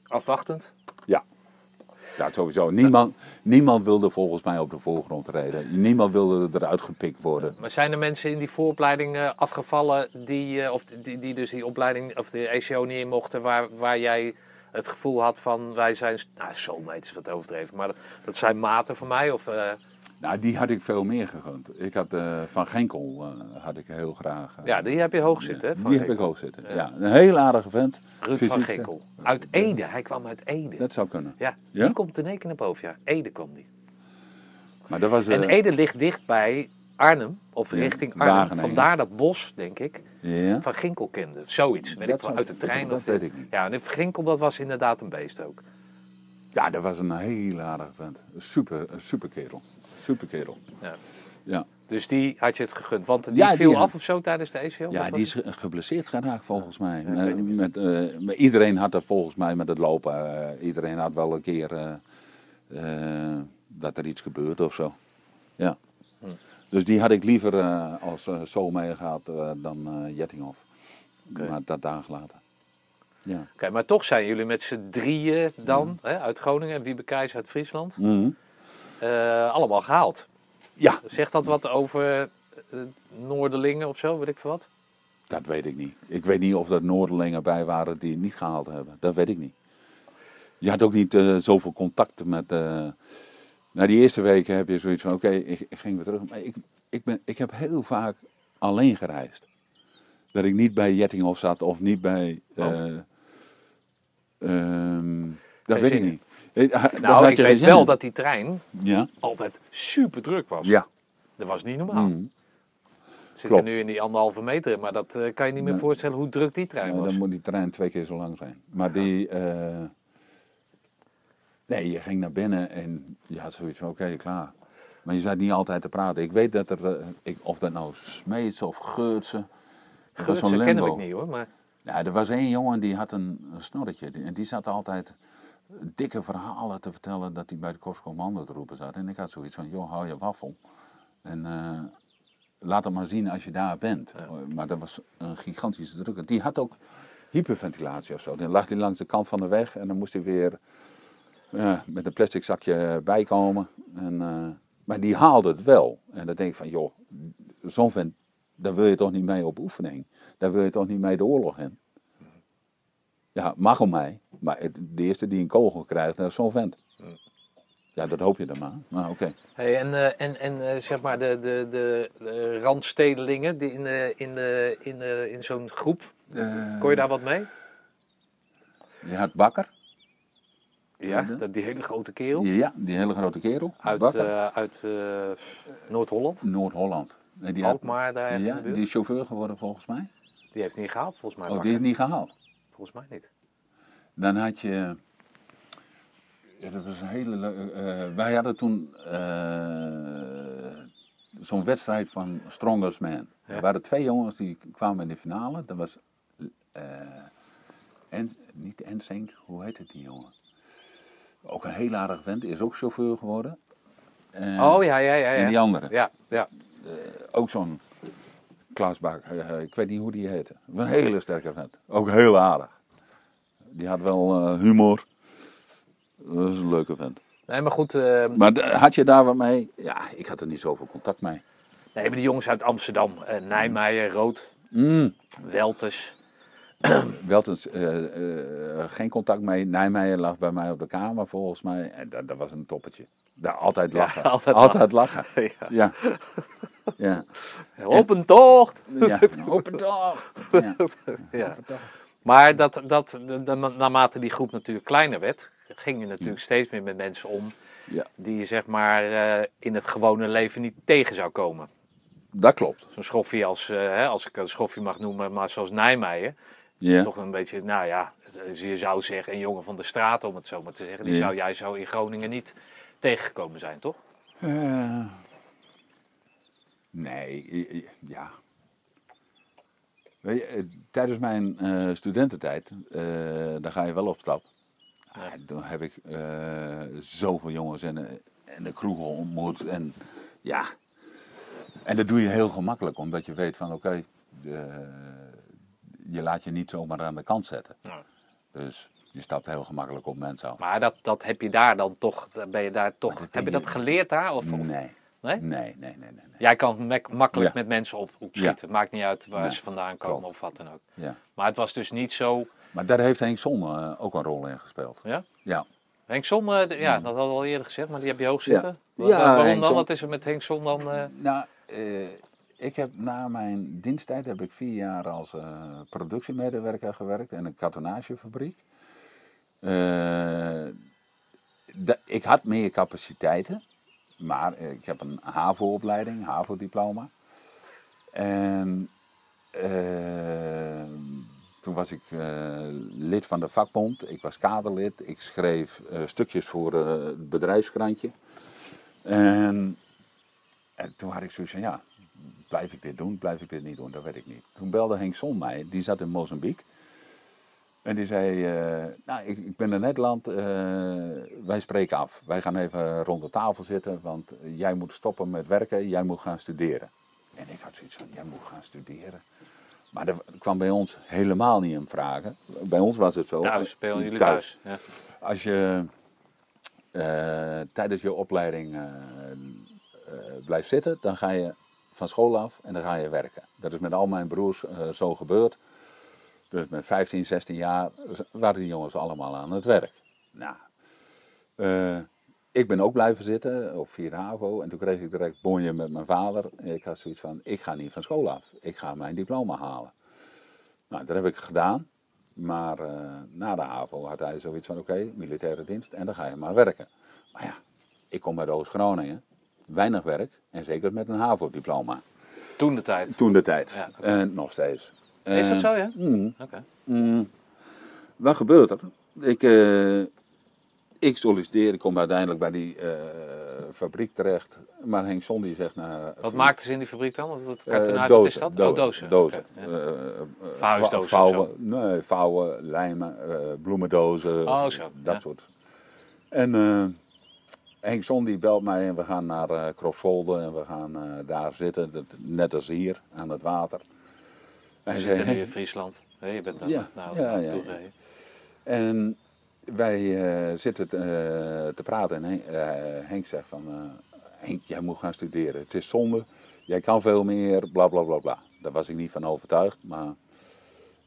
afwachtend. Ja. Sowieso. Niemand, niemand wilde volgens mij op de voorgrond rijden. Niemand wilde eruit gepikt worden. Maar zijn er mensen in die vooropleiding eh, afgevallen die, eh, of die, die dus die opleiding of de ECO niet in mochten, waar, waar jij het gevoel had van wij zijn, nou soulmates is wat overdreven, maar dat, dat zijn maten van mij of eh, Nou, die had ik veel meer gegund. Ik had eh, Van Genkel eh, had ik heel graag. eh, ja, die heb je hoog zitten hè? Van die heb ik hoog zitten. Ja. een heel aardige vent. Ruud Fysiek, van Ginkel. Uit Ede, hij kwam uit Ede. Dat zou kunnen. Ja, Ja? die komt in één keer naar boven, ja. Ede kwam die. Maar dat was. En Ede ligt dicht bij Arnhem, of richting Arnhem. Wageningen. Vandaar dat bos, denk ik, Ja. van Ginkel kende. Zoiets, weet Dat ik wel, uit de trein. dat of, weet ik niet. Ja, en Ginkel, dat was inderdaad een beest ook. ja, dat was een heel aardige vent. Een super, een super kerel. Super kerel. Ja. Ja. Dus die had je het gegund, want die Ja, viel af of zo tijdens de ACL? Ja, die is ge- geblesseerd geraakt volgens mij. Ja, met, met, eh, maar iedereen had er volgens mij met het lopen. eh, iedereen had wel een keer eh, dat er iets gebeurt of zo. Ja. Hm. Dus die had ik liever als zo meegehad eh, dan Jettinghoff. Oké. Maar dat dagen later. Ja. Oké, maar toch zijn jullie met z'n drieën dan, Mm. hè, uit Groningen en Wiebe Keijs uit Friesland, Mhm. Eh, allemaal gehaald. Ja, Zegt dat wat over eh, Noorderlingen of zo, weet ik veel wat? dat weet ik niet. Ik weet niet of er Noorderlingen bij waren die het niet gehaald hebben. Dat weet ik niet. Je had ook niet eh, zoveel contact met... eh na die eerste weken heb je zoiets van, oké, ik, ik ging weer terug. Maar ik, ik, ben, ik heb heel vaak alleen gereisd. Dat ik niet bij Jettinghoff zat of niet bij... Eh, ehm, dat weet ik niet. Eh, Nou, ik weet wel in. dat die trein Ja? altijd super druk was. Ja. Dat was niet normaal. We zitten klopt. nu in die anderhalve meter, maar dat eh, kan je niet meer Nee. voorstellen hoe druk die trein Ja, was. dan moet die trein twee keer zo lang zijn. Maar die. eh, nee, je ging naar binnen en je had zoiets van: oké, klaar. Maar je zat niet altijd te praten. Ik weet dat er. ik, of dat nou Smeets of Geurtse. Geurtse kennen we niet hoor, maar Ja, er was één jongen die had een, een snorretje. Die- En die zat altijd dikke verhalen te vertellen dat hij bij de Korpscommando te roepen zat. En ik had zoiets van: joh, hou je waffel. En. eh, Laat hem maar zien als je daar bent. Maar dat was een gigantische druk. Die had ook hyperventilatie of zo. Dan lag hij langs de kant van de weg en dan moest hij weer ja, met een plastic zakje bijkomen. En, eh, maar die haalde het wel. En dan denk ik van, joh, zo'n vent, daar wil je toch niet mee op oefening. Daar wil je toch niet mee de oorlog in. Ja, mag om mij. Maar het- de eerste die een kogel krijgt, dat is zo'n vent. Ja, dat hoop je dan maar. Maar oké. Hey, en, eh, en, en eh, zeg maar de, de, de, de randstedelingen die in, de, in, de, in, de, in zo'n groep, Eh, kon je daar wat mee? Je had Bakker. Ja, de- dat, die hele grote kerel Ja, die hele grote kerel. uit, eh, uit eh, Noord-Holland, Noord-Holland. Nee, die had- Alkmaar daar ja, in de buurt. die is chauffeur geworden volgens mij. Die heeft het niet gehaald volgens mij. Oh, die heeft niet gehaald. Volgens mij niet. Dan had je. Ja, dat was een hele leuke. eh, wij hadden toen eh, zo'n wedstrijd van Strongest Man. Ja. Er waren twee jongens die kwamen in de finale. Dat was. eh en, niet Ensink, hoe heet het die jongen? Ook een heel aardig vent, is ook chauffeur geworden. En- oh ja, ja, ja. ja. En die andere. Ja, ja. Ook zo'n Klaas Bak, eh, ik weet niet hoe die heette. Een hele sterke vent. Ook heel aardig. Die had wel eh, humor. Dat is een leuke vent. Nee, maar goed. eh, Maar had je daar wat mee? Ja, ik had er niet zoveel contact mee. nee, maar die jongens uit Amsterdam. eh Nijmeijer, Rood, Mm. Welters. Wel eens, eh, eh, geen contact mee. Nijmeijer lag bij mij op de kamer volgens mij. En dat, dat was een toppetje. Daar altijd lachen. altijd altijd lachen. ja. Ja. Ja. Op een tocht! ja. Open toch. Ja. Ja. Maar dat, dat, de, naarmate die groep natuurlijk kleiner werd, ging je natuurlijk steeds meer met mensen om ja, die je zeg maar eh, in het gewone leven niet tegen zou komen. dat klopt. Zo'n schoffie als, eh, hè, als ik een schoffie mag noemen, maar zoals Nijmeijer. Ja. Toch een beetje, nou ja, je zou zeggen een jongen van de straat om het zo maar te zeggen. Die Ja. zou jij zo in Groningen niet tegengekomen zijn, toch? Eh, nee, ja. Weet je, eh, tijdens mijn eh, studententijd, eh daar ga je wel op stap. Ah, toen heb ik zoveel jongens en, en de kroegen ontmoet. En ja, en dat doe je heel gemakkelijk, omdat je weet van oké, je laat je niet zomaar aan de kant zetten. Ja. Dus je stapt heel gemakkelijk op mensen af. Maar dat, dat heb je daar dan toch, ben je daar toch, heb je dat geleerd daar? Of, of- Nee, nee? nee, nee, nee, nee. nee. Jij kan makkelijk Ja. met mensen op, opschieten. Maakt niet uit waar Nee, ze vandaan komen klopt. of wat dan ook. Ja. Maar het was dus niet zo. Maar daar heeft Henk Zon eh, ook een rol in gespeeld. Ja? Ja. Henk Son, de- ja, dat hadden we al eerder gezegd, maar die heb je hoog zitten. Ja. Wa- Ja, waarom Henk dan? Wat is er met Henk Son dan? eh, Nou, eh, ik heb na mijn diensttijd heb ik vier jaar als eh, productiemedewerker gewerkt in een kartonagefabriek. Eh, ik had meer capaciteiten. Maar ik heb een HAVO-opleiding, HAVO-diploma. En eh, toen was ik lid van de vakbond. Ik was kaderlid. Ik schreef stukjes voor het bedrijfskrantje. En, en toen had ik zoiets van, ja, blijf ik dit doen, blijf ik dit niet doen? Dat weet ik niet. Toen belde Henk Son mij, die zat in Mozambique. En die zei, eh, nou, ik, ik ben in Nederland, eh, wij spreken af. Wij gaan even rond de tafel zitten, want jij moet stoppen met werken, jij moet gaan studeren. En ik had zoiets van, jij moet gaan studeren. Maar dat kwam bij ons helemaal niet in vragen. Bij ons was het zo. Thuis, spelen jullie Thuis. thuis. Ja. Als je eh, tijdens je opleiding blijft zitten, dan ga je van school af en dan ga je werken. Dat is met al mijn broers eh, zo gebeurd. Dus met 15, 16 jaar waren die jongens allemaal aan het werk. Nou, eh, ik ben ook blijven zitten op 4 HAVO en toen kreeg ik direct bonje met mijn vader. Ik had zoiets van, ik ga niet van school af, ik ga mijn diploma halen. Nou, dat heb ik gedaan. Maar eh, na de HAVO had hij zoiets van, oké, militaire dienst en dan ga je maar werken. Maar ja, ik kom uit Oost-Groningen, weinig werk en zeker met een HAVO-diploma. Toen de tijd. Toen de tijd. Ja. En nog steeds. Is dat zo, ja? mm, Oké. mm. wat gebeurt er? Ik, eh, ik solliciteer, ik kom uiteindelijk bij die eh, fabriek terecht. Maar Henk die zegt... Nou, Wat maakten ze in die fabriek dan? Wat, wat eh, kartonaat, dozen, wat is dat? oh, dozen. dozen. Ja. Vouwen, nee, vouwen, lijmen, bloemendozen, Oh, zo, dat ja. soort. En Henk Son die belt mij en we gaan naar Kropsvolde en we gaan eh, daar zitten, net als hier, aan het water. En Je hij zit zei, nu in Friesland. Je bent daar Ja, ja, ja, naartoe ja. gereden. En wij eh, zitten te praten en Henk, Henk zegt van, Henk, jij moet gaan studeren. Het is zonde, jij kan veel meer, bla bla bla bla. Daar was ik niet van overtuigd, maar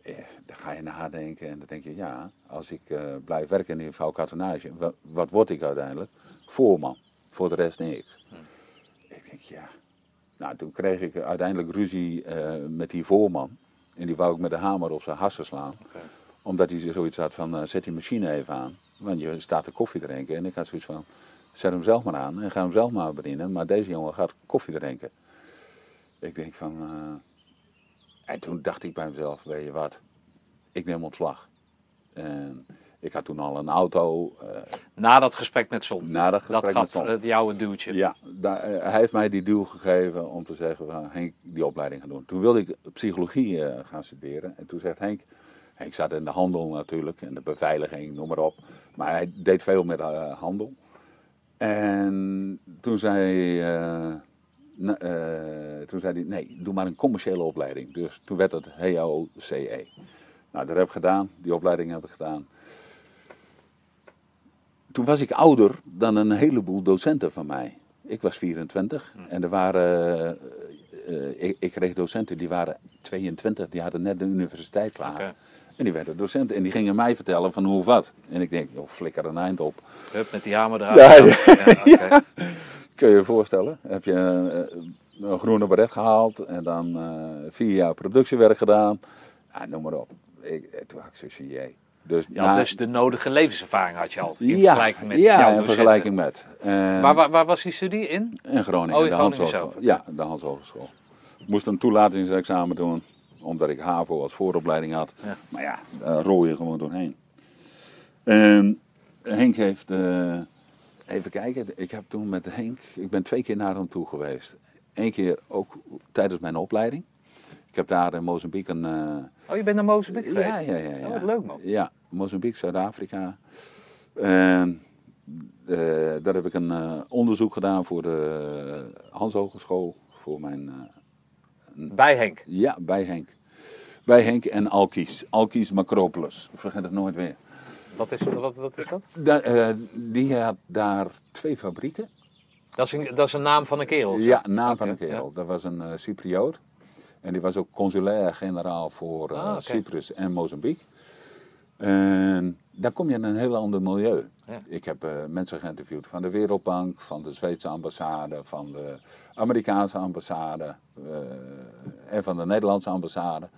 eh, dan ga je nadenken en dan denk je, ja, als ik blijf werken in vouwkartonage, wat, wat word ik uiteindelijk? Voorman, voor de rest niks. Ik denk, ja. Nou, toen kreeg ik uiteindelijk ruzie eh, met die voorman. En die wou ik met de hamer op zijn hassen slaan omdat hij zoiets had van, eh, zet die machine even aan. Want je staat de koffie drinken. En ik had zoiets van, zet hem zelf maar aan en ga hem zelf maar bedienen. Maar deze jongen gaat koffie drinken. Ik denk van... eh, En toen dacht ik bij mezelf, weet je wat, ik neem ontslag. En ik had toen al een auto. eh, Na dat gesprek met Son. na dat gesprek dat met gaf het jou een duwtje. Ja, daar, eh, hij heeft mij die duw gegeven om te zeggen, van, Henk, die opleiding gaan doen. Toen wilde ik psychologie eh, gaan studeren. En toen zegt Henk, Henk zat in de handel natuurlijk, en de beveiliging, noem maar op. Maar hij deed veel met eh, handel. En toen zei, eh, na- eh, toen zei hij, nee, doe maar een commerciële opleiding. Dus toen werd het HAO-CE. Nou, dat heb ik gedaan, die opleiding heb ik gedaan. Toen was ik ouder dan een heleboel docenten van mij. Ik was 24 en er waren, eh, eh, ik, ik kreeg docenten die waren 22, die hadden net de universiteit klaar. En die werden docenten en die gingen mij vertellen van hoe of wat. En ik denk, joh, flikker een eind op. Hup, met die hamer eruit. Ja, ja. oké. Kun je je voorstellen? Heb je eh, een groene beret gehaald en dan vier jaar productiewerk gedaan. Ja, noem maar op. Ik, toen had ik zoiets. Dus, Ja, na- dus de nodige levenservaring had je al. In ja, vergelijking met ja, in vergelijking met. En- Waar, waar, waar was die studie in? In Groningen, Oh, in de Groningen Hans zelf, Hogeschool. oké. Ja, de Hans Hogeschool. Ik moest een toelatingsexamen doen, omdat ik HAVO als vooropleiding had. Ja. Maar ja, daar rol je gewoon doorheen. En Henk heeft, eh, even kijken, ik heb toen met Henk, ik ben twee keer naar hem toe geweest. Eén keer ook tijdens mijn opleiding. Ik heb daar in Mozambique een... eh, Oh, je bent naar Mozambique ja, geweest? ja, ja, ja. Oh, wat leuk man. Ja, Mozambique, Zuid-Afrika. En eh, daar heb ik een eh, onderzoek gedaan voor de Hans Hogeschool. Voor mijn, Bij Henk. ja, bij Henk. Bij Henk en Alkies. Alkies Macropolis. Vergeet het nooit weer. Wat is, wat, wat is dat? Da- die had daar twee fabrieken. Dat is, een, dat is een naam van een kerel? Ja, naam van een kerel. Dat was een eh, Cypriot. En die was ook consulair generaal voor eh, Ah. Cyprus en Mozambique. En daar kom je in een heel ander milieu. Ja. Ik heb eh, mensen geïnterviewd van de Wereldbank, van de Zweedse ambassade, van de Amerikaanse ambassade eh, en van de Nederlandse ambassade.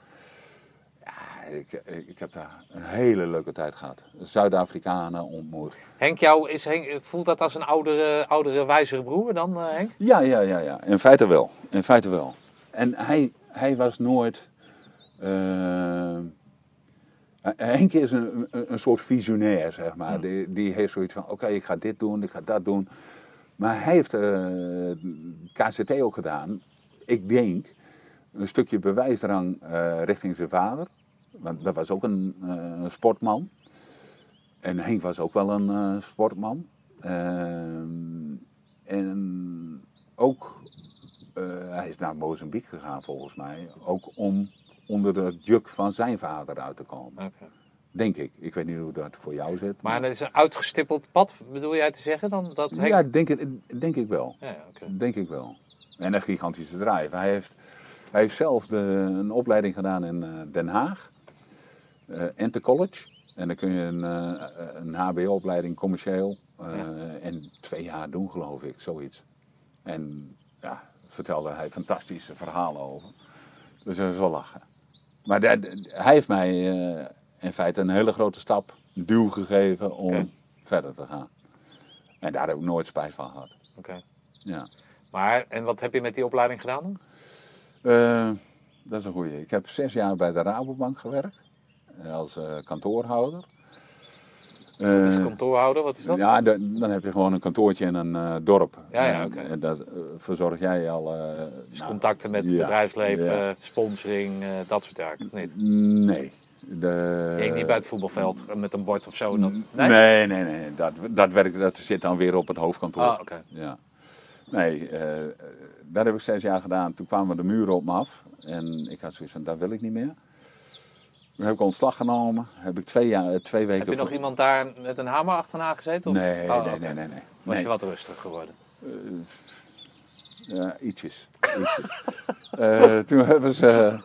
Ja, ik, ik, ik heb daar een hele leuke tijd gehad. Zuid-Afrikanen ontmoet. Henk, jou is Henk, voelt dat als een oudere, oudere wijzere broer dan, Henk? Ja, ja, ja, ja. In feite wel. In feite wel. En hij, hij was nooit. eh Henk is een, een, een soort visionair, zeg maar. Die, die heeft zoiets van: oké, ik ga dit doen, ik ga dat doen. Maar hij heeft eh, KCT ook gedaan. Ik denk een stukje bewijsdrang richting zijn vader. Want dat was ook een, sportman. En Henk was ook wel een sportman. Ehm, en ook, hij is naar Mozambique gegaan volgens mij. Ook om onder de juk van zijn vader uit te komen. Denk ik. Ik weet niet hoe dat voor jou zit. Maar dat is een uitgestippeld pad, bedoel jij te zeggen dan? Dat Henk... ja, denk, ik- denk ik wel. Ja. Denk ik wel. En een gigantische drive. Hij heeft, hij heeft zelf de, een opleiding gedaan in eh, Den Haag. eh Enter College. En dan kun je een, eh, een HBO-opleiding commercieel eh in twee jaar doen, geloof ik. Zoiets. En ja, vertelde hij fantastische verhalen over. Dus dat is wel lachen. Maar dat- hij heeft mij eh, in feite een hele grote stap, een duw gegeven om verder te gaan. En daar heb ik nooit spijt van gehad. Oké. Ja. Maar, en wat heb je met die opleiding gedaan dan? Eh, dat is een goeie. Ik heb zes jaar bij de Rabobank gewerkt. eh, Als kantoorhouder. Is Eh, kantoorhouder, wat is dat? ja, dan, dan heb je gewoon een kantoortje in een eh, dorp. Ja, ja, Eh, oké. En dat eh, verzorg jij al. Dus nou, contacten met ja, bedrijfsleven, ja. sponsoring, dat soort zaken, niet? Nee. De, Je ging niet bij het voetbalveld met een bord of zo? dan- Nee, nee, nee. nee. Dat, dat, werkt, dat zit dan weer op het hoofdkantoor. Ah, oké. Ja. Nee, dat heb ik zes jaar gedaan. Toen kwamen de muren op me af. En ik had zoiets van, dat wil ik niet meer. Toen heb ik ontslag genomen. Heb ik twee, jaar, eh, twee weken... Heb je nog voor- iemand daar met een hamer achterna gezeten? Of? Nee, Oh, nee, nee, nee, nee. Was Nee. je wat rustig geworden? Ja, ietsjes. ietsjes. Eh, toen hebben ze...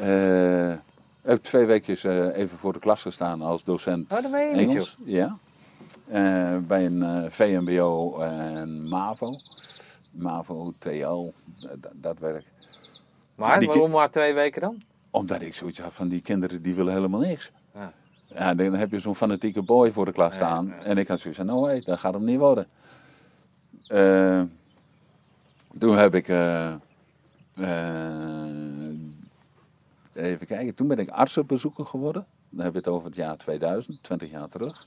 eh, heb ik twee weekjes even voor de klas gestaan als docent Oh, dat meen je niet, Engels. Ja. Eh, bij een VMBO en MAVO. MAVO, TL, dat, werk. Maar die waarom maar twee weken dan? Omdat ik zoiets had van die kinderen die willen helemaal niks. Ja. Ja, dan heb je zo'n fanatieke boy voor de klas staan. ja. En ik had zoiets van, nou hé, dat gaat hem niet worden. Eh, toen heb ik... eh, eh, even kijken, toen ben ik artsenbezoeker geworden. Dan heb je het over het jaar 2000, 20 jaar terug.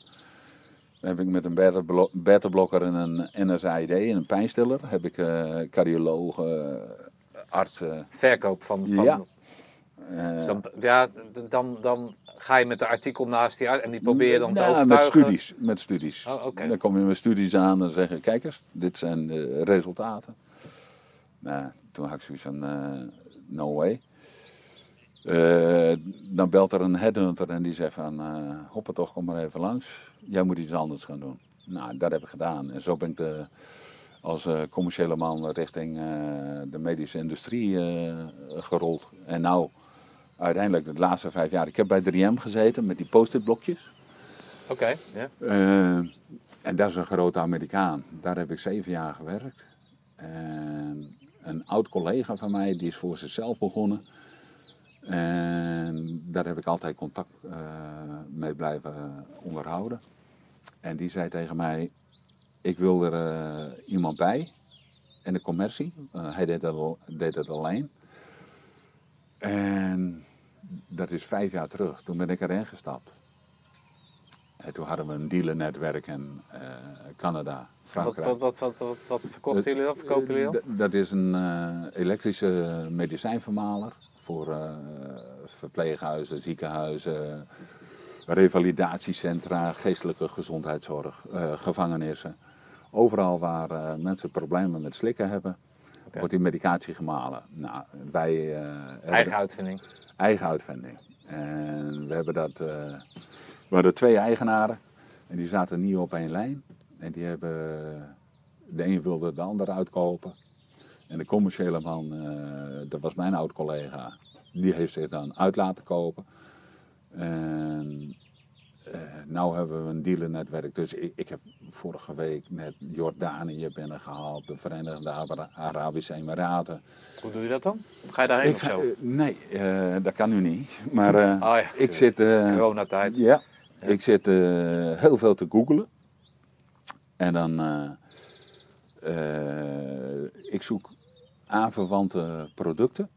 Dan heb ik met een beta-blo- beta-blokker en een NSAID en een pijnstiller... heb ik cardiologen, artsen... Verkoop van... van Ja. Eh, Dus dan, ja, dan, dan ga je met de artikel naast die uit en die probeer je dan te met overtuigen. studies. Met studies. Oh. Dan kom je met studies aan en zeg je, kijk eens, dit zijn de resultaten. Nou, toen had ik zoiets van, eh, no way. Eh, dan belt er een headhunter en die zegt van, hoppa toch, kom maar even langs. Jij moet iets anders gaan doen. Nou, dat heb ik gedaan. En zo ben ik de, als commerciële man richting de medische industrie gerold. En nou, uiteindelijk de laatste vijf jaar, ik heb bij 3M gezeten met die post-it blokjes. Oké, ja. Eh, en dat is een grote Amerikaan. Daar heb ik zeven jaar gewerkt. En een oud collega van mij, die is voor zichzelf begonnen. En daar heb ik altijd contact eh, mee blijven onderhouden. En die zei tegen mij, ik wil er eh, iemand bij. In de commercie. Eh, hij deed dat, deed dat alleen. En dat is vijf jaar terug. Toen ben ik erin gestapt. En toen hadden we een dealernetwerk in eh, Canada, Wat, Frankrijk. wat, wat, wat, wat, wat verkochten jullie dan? Verkopen jullie dan? D- Dat is een eh, elektrische medicijnvermaler voor eh, verpleeghuizen, ziekenhuizen, revalidatiecentra, geestelijke gezondheidszorg, eh, gevangenissen. Overal waar eh, mensen problemen met slikken hebben, Wordt die medicatie gemalen. Nou, wij eh, Eigen uitvinding. eigen uitvinding. En we hebben dat. eh, we hadden twee eigenaren en die zaten niet op één lijn. En die hebben. De een wilde de ander uitkopen. En de commerciële man, eh, dat was mijn oud-collega, die heeft zich dan uit laten kopen. En eh, nou hebben we een dealernetwerk. Dus ik, ik heb vorige week met Jordanië binnengehaald, de Verenigde Ara- Arabische Emiraten. Hoe doe je dat dan? Ga je daarheen Ik of zo? eh, nee, eh, dat kan nu niet. Maar Oh ja, ik zit. Coronatijd. ja, ik zit heel veel te googlen. En dan. ik zoek aanverwante producten.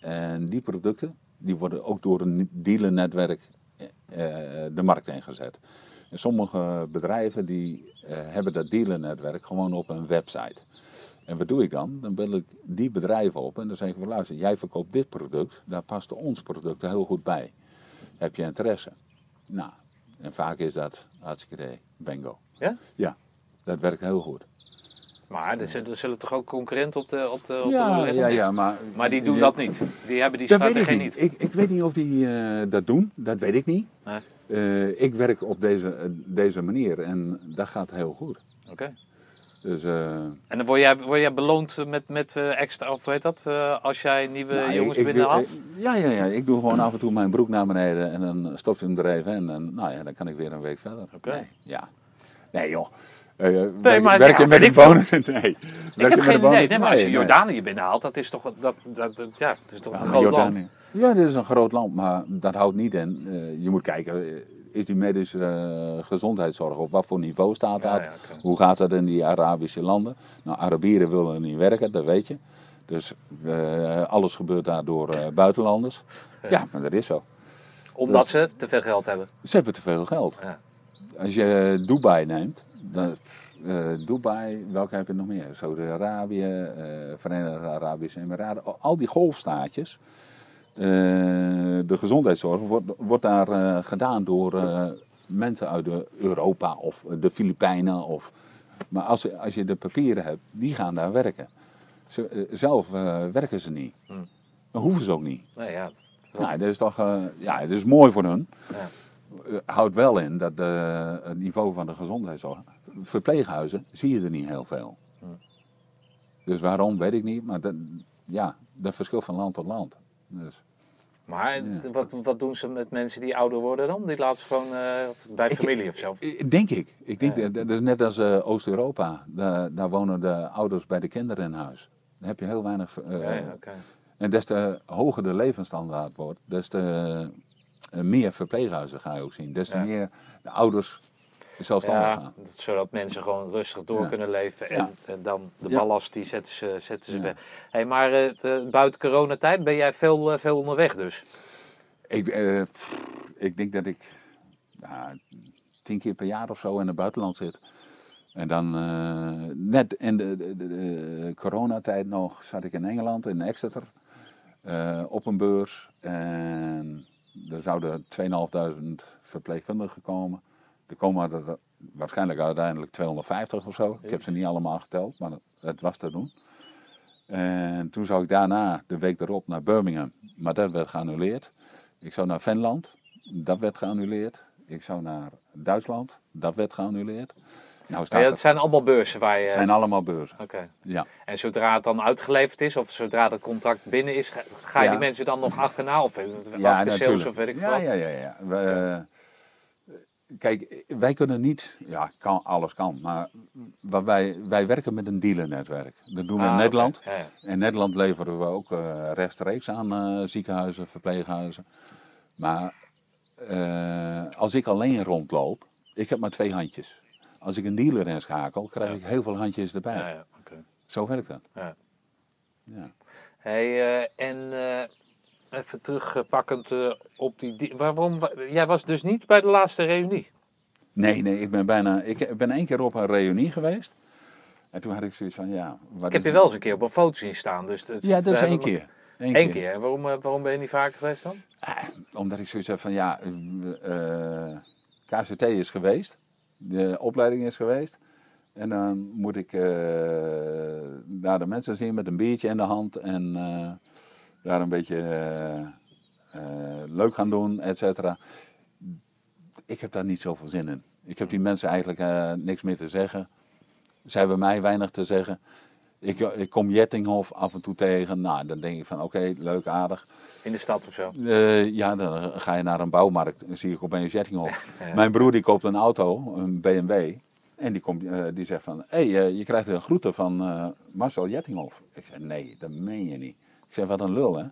En die producten die worden ook door een dealernetwerk de markt ingezet. En sommige bedrijven die eh, hebben dat dealernetwerk gewoon op een website. En wat doe ik dan? Dan bel ik die bedrijven op en dan zeg ik van luister, jij verkoopt dit product, daar past ons product er heel goed bij. Heb je interesse? Nou, en vaak is dat hartstikke idee, bingo. Ja? Ja, dat werkt heel goed. Maar er zullen, er zullen toch ook concurrenten op de, op de, op Ja, de ja, ja, maar... Maar die doen Ja, dat niet. Die hebben die strategie niet. niet. Ik, ik weet niet of die eh, dat doen, dat weet ik niet. Nee. Eh, ik werk op deze, eh, deze manier en dat gaat heel goed. Oké. Dus, En dan word jij, word jij beloond met, met extra, of weet dat, als jij nieuwe nou, jongens ik- ik binnenhaalt? ja, ja, ja, ik doe gewoon af en toe mijn broek naar beneden en dan stopt er even in. En nou ja, dan kan ik weer een week verder. Oké. Nee, ja. Nee joh. Eh, werk- maar werken ja, met een ik bonus? Nee. ik Werken heb met geen idee. Nee, maar als je nee. Jordanië binnenhaalt, dat is toch, dat, dat, dat- ja, het is toch Ja, een groot land. Jordanië- Ja, dit is een groot land, maar dat houdt niet in. eh, je moet kijken, eh, is die medische eh, gezondheidszorg op wat voor niveau staat dat? ja. Hoe gaat dat in die Arabische landen? Nou, Arabieren willen niet werken, dat weet je. Dus eh, alles gebeurt daar door eh, buitenlanders. Ja, maar dat is zo. Omdat Dus- ze te veel geld hebben. Ze hebben te veel geld. Ja. Als je Dubai neemt, eh, Dubai, welke heb je nog meer? Saudi-Arabië, eh, Verenigde Arabische Emiraten, al- die golfstaatjes. eh, de gezondheidszorg wordt, wordt daar gedaan door mensen uit de Europa of de Filipijnen. Of, maar als, je- als je de papieren hebt, die gaan daar werken. Ze, zelf werken ze niet. Hmm. Dat hoeven ze ook niet. Nee, ja. Nou, dat is toch ja, dat is mooi voor hun. Ja. Houdt wel in dat de, het niveau van de gezondheidszorg. Verpleeghuizen zie je er niet heel veel. Dus waarom weet ik niet, maar dat, ja, dat verschilt van land tot land. Dus, Maar wat, wat doen ze met mensen die ouder worden dan? Die laten ze gewoon eh, bij Ik- familie of zo? eh, denk ik. ik denk, Ja. dat, is net als eh, Oost-Europa. Daar, daar wonen de ouders bij de kinderen in huis. Dan heb je heel weinig. eh, Ja. En des te hoger de levensstandaard wordt, des te meer verpleeghuizen ga je ook zien. Des te meer de ouders zelfstandig Ja, zodat mensen gewoon rustig door Ja. kunnen leven. En, Ja. en dan de ballast, die zetten ze, zetten ze Ja. weg. Hey, maar eh, de- buiten coronatijd ben jij veel, eh, veel onderweg dus? Ik, eh, pff, ik denk dat ik ja, tien keer per jaar of zo in het buitenland zit. En dan eh, net in de, de, de- de coronatijd nog zat ik in Engeland, in Exeter, eh, op een beurs. En er zouden 2.500 verpleegkundigen komen. Er komen er waarschijnlijk uiteindelijk 250 of zo. Ik heb ze niet allemaal geteld, maar het was te doen. En toen zou ik daarna de week erop naar Birmingham, maar dat werd geannuleerd. Ik zou naar Finland, dat werd geannuleerd. Ik zou naar Duitsland, dat werd geannuleerd. Nou staat ja, het zijn allemaal beurzen waar je... het zijn allemaal beurzen. Oké. Ja. En zodra het dan uitgeleverd is, of zodra het contract binnen is, ga, je Ja. die mensen dan nog achterna? Of het Ja, after sales natuurlijk. of weet ik ja, veel? ja, ja, ja. We, eh, kijk, wij kunnen niet, ja, kan, alles kan, maar wij, wij werken met een dealernetwerk. Dat doen we Ah, in oké. Nederland. Ja, ja. In Nederland leveren we ook eh, rechtstreeks aan eh, ziekenhuizen, verpleeghuizen. Maar eh, als ik alleen rondloop, ik heb maar twee handjes. Als ik een dealer inschakel, krijg Ja. ik heel veel handjes erbij. Ja, ja, oké. Zo werkt dat. Ja. Ja. Hey, en even terugpakkend eh, op die... Waarom, wa- jij was dus niet bij de laatste reunie? Nee, nee, ik ben bijna. Ik ben één keer op een reunie geweest. En toen had ik zoiets van, ja. Wat Ik heb je wel eens een keer op een foto zien staan. Dus het- Ja, dat is één keer. Eén Eén keer. En Waarom, eh, waarom ben je niet vaker geweest dan? Ah, omdat ik zoiets heb van, ja, eh, eh, KCT is geweest. De opleiding is geweest. En dan moet ik eh, daar de mensen zien met een biertje in de hand. En eh, daar een beetje eh, eh, leuk gaan doen, et cetera. Ik heb daar niet zoveel zin in. Ik heb die mensen eigenlijk eh, niks meer te zeggen. Ze hebben mij weinig te zeggen. Ik, ik kom Jettinghof af en toe tegen. Nou, dan denk ik van oké, leuk, aardig. In de stad of zo. Ja, dan ga je naar een bouwmarkt. Dan zie ik opeens Jettinghof. Ja. Mijn broer die koopt een auto, een BMW. En die, komt, die zegt van, hé, hey, je krijgt een groeten van Marcel Jettinghof. Ik zeg, nee, dat meen je niet. Ik zeg, wat een lul, hè?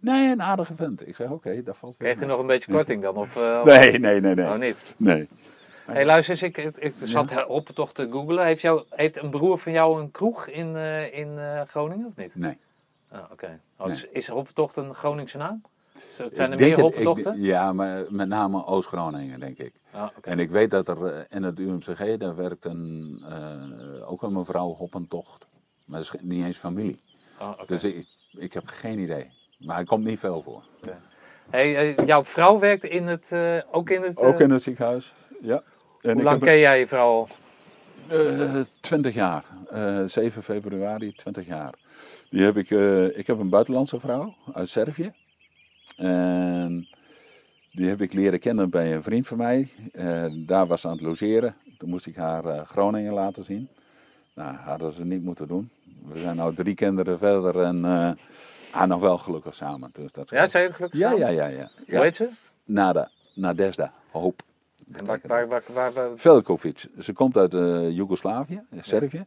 Nee, een aardige vent. Ik zeg, oké, dat valt wel Kreeg hij mee. nog een beetje korting dan? Of, eh, Nee, nee, nee, nee. Oh, niet. nee. Hey, luister eens, ik, ik, zat op toch te googlen. Heeft, jou, heeft een broer van jou een kroeg in, eh, in eh, Groningen of niet? nee. Ah, oké. Oh, dus is Hoppentocht een Groningse naam? Zijn er meer Hoppentochten? Ja, maar met name Oost-Groningen, denk ik. Ah. En ik weet dat er in het UMCG, daar werkt een, eh, ook een mevrouw Hoppentocht. Maar dat is niet eens familie. Ah, oké. Dus ik, ik heb geen idee. Maar er komt niet veel voor. Hey, eh, jouw vrouw werkt in het, eh, ook in het... eh, Ook in het ziekenhuis, ja. En hoe lang ken jij je vrouw al? eh, 20 jaar. Eh 7 februari, 20 jaar. Die heb ik, eh, ik heb een buitenlandse vrouw uit Servië. En die heb ik leren kennen bij een vriend van mij. Eh, daar was ze aan het logeren. Toen moest ik haar eh, Groningen laten zien. Nou, hadden ze niet moeten doen. We zijn nu drie kinderen verder en eh ah, nog wel gelukkig samen. Dus dat Ja, zijn jullie gelukkig ja, samen? ja, ja, ja. Hoe ja. heet ze? Nada, Nadesda, hoop. En waar, waar, waar, waar, waar- Velkovic. Ze komt uit eh Joegoslavië, Servië.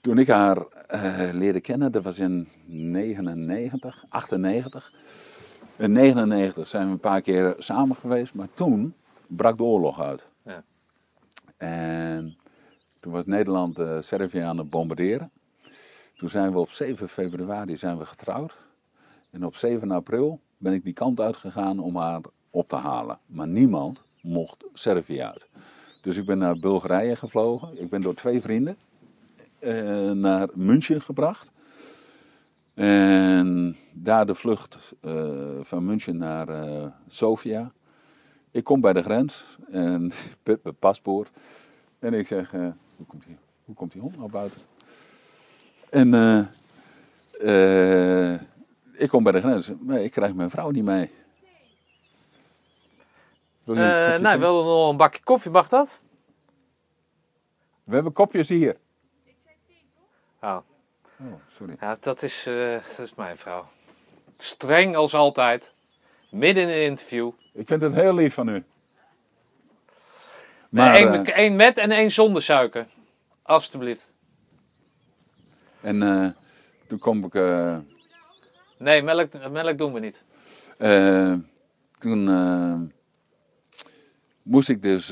Toen ik haar eh, leerde kennen, dat was in 99, 98. In 99 zijn we een paar keer samen geweest, maar toen brak de oorlog uit. Ja. En toen was Nederland eh, Servië aan het bombarderen. Toen zijn we op 7 februari zijn we getrouwd. En op 7 april ben ik die kant uitgegaan om haar op te halen. Maar niemand mocht Servië uit. Dus ik ben naar Bulgarije gevlogen. Ik ben door twee vrienden eh, naar München gebracht. En daar de vlucht eh, van München naar eh, Sofia. Ik kom bij de grens en mijn paspoort. En ik zeg, hoe, komt die, hoe komt die hond nou buiten? En eh, eh, ik kom bij de grens, maar ik krijg mijn vrouw niet mee. Wil je een Eh, kopje nou, thee? wel wel een bakje koffie, mag dat? We hebben kopjes hier. Oh, Oh, sorry. ja, dat is, eh, dat is mijn vrouw. Streng als altijd. Midden in een interview. Ik vind het heel lief van u. Nee, Maar, één, eh, één met en één zonder suiker. Alsjeblieft. En eh, toen kom ik... eh, Nee, melk, melk doen we niet. eh, toen moest ik dus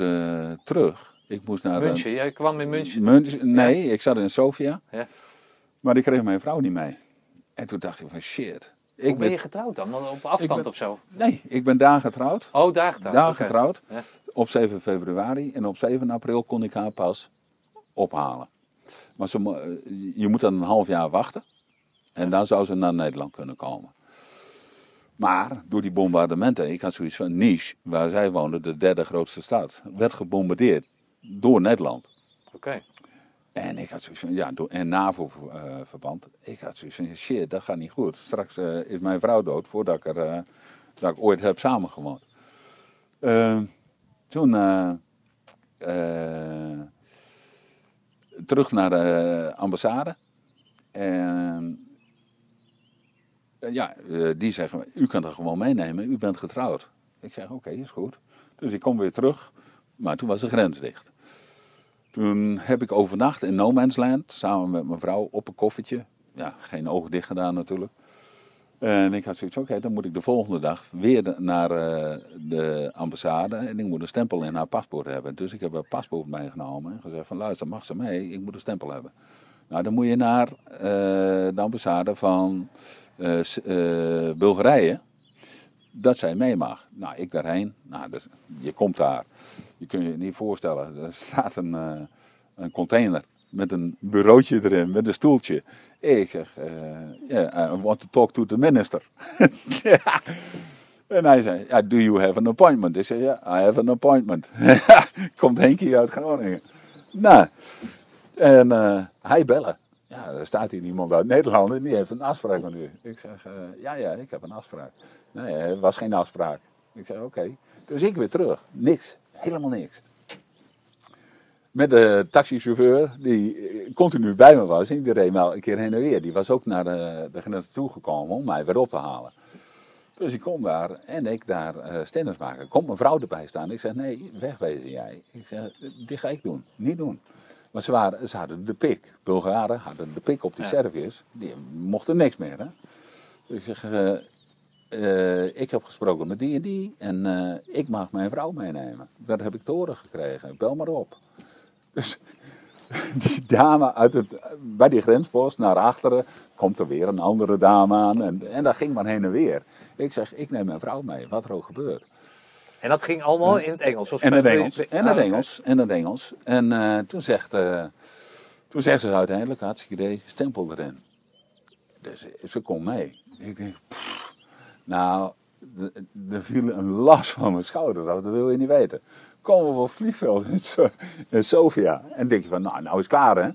terug. Ik moest naar... München, jij kwam in München. München- nee, ik zat in Sofia. Ja. Maar ik kreeg mijn vrouw niet mee. En toen dacht ik van shit. Hoe Ik ben je getrouwd dan? Op afstand ben- of zo? Nee, ik ben daar getrouwd. Oh, daar getrouwd. daar getrouwd. Ja. Op 7 februari. En op 7 april kon ik haar pas ophalen. Maar ze, eh, je moet dan een half jaar wachten. En dan zou ze naar Nederland kunnen komen. Maar door die bombardementen, ik had zoiets van Nice, waar zij woonden, de derde grootste stad, werd gebombardeerd door Nederland. Oké. En ik had zoiets van, ja, door, en NAVO-verband. ik had zoiets van, shit, dat gaat niet goed. Straks eh, is mijn vrouw dood voordat ik, er, eh, dat ik ooit heb samengewoond. Ehm, toen eh, eh, terug naar de ambassade. En eh, ja, eh, die zeggen, u kan er gewoon meenemen, u bent getrouwd. Ik zeg, oké, is goed. Dus ik kom weer terug, maar toen was de grens dicht. Toen heb ik overnacht in No Man's Land, samen met mijn vrouw, op een koffertje. Ja, geen ogen dicht gedaan natuurlijk. En ik had zoiets oké, dan moet ik de volgende dag weer naar eh, de ambassade. En ik moet een stempel in haar paspoort hebben. Dus ik heb haar paspoort meegenomen en gezegd van, luister, mag ze mee? Ik moet een stempel hebben. Nou, dan moet je naar eh, de ambassade van eh, Bulgarije. Dat zij mee mag. Nou, ik daarheen. Nou, dus, je komt daar. Je kunt je niet voorstellen. Er staat een, een container met een bureautje erin, met een stoeltje. Ik zeg, eh I want to talk to the minister. En hij zei, do you have an appointment? Ik zei, ja, I have an appointment. Komt Henkie uit Groningen. Nou, en eh, hij bellen. Ja, er staat hier iemand uit Nederland en die heeft een afspraak met u. Ik zeg, eh, ja, ja, ik heb een afspraak. Nee, er was geen afspraak. Ik zeg, oké. Dus ik weer terug. Niks. Helemaal niks. Met de taxichauffeur die eh, continu bij me was. Die reed wel een keer heen en weer. Die was ook naar de, de toe gekomen om mij weer op te halen. Dus ik kom daar en ik daar eh stennis maken. Komt mijn vrouw erbij staan. Ik zeg, nee, wegwezen jij. Ik zeg, dit ga ik doen. Niet doen. Maar ze, waren, ze hadden de pik. Bulgaren hadden de pik op die Ja. Serviërs. Die mochten niks meer. Hè? Dus ik zeg, eh, ik heb gesproken met die en die. En ik mag mijn vrouw meenemen. Dat heb ik te horen gekregen. Bel maar op. Dus die dame uit het, bij die grenspost naar achteren, komt er weer een andere dame aan. En, en dat ging maar heen en weer. Ik zeg, ik neem mijn vrouw mee, wat er ook gebeurt. En dat ging allemaal in het Engels? Of En het je- Engels. En Ah, het oké. Engels. En het Engels. En eh, toen, zegt, eh, toen zegt ze uiteindelijk, hartstikke idee, stempel erin. Dus eh, ze komt mee. Ik denk, pff, nou, er viel een las van mijn schouder af, dat wil je niet weten. Komen we op vliegveld in, So- in Sofia. En denk je van, nou, nou is het klaar hè.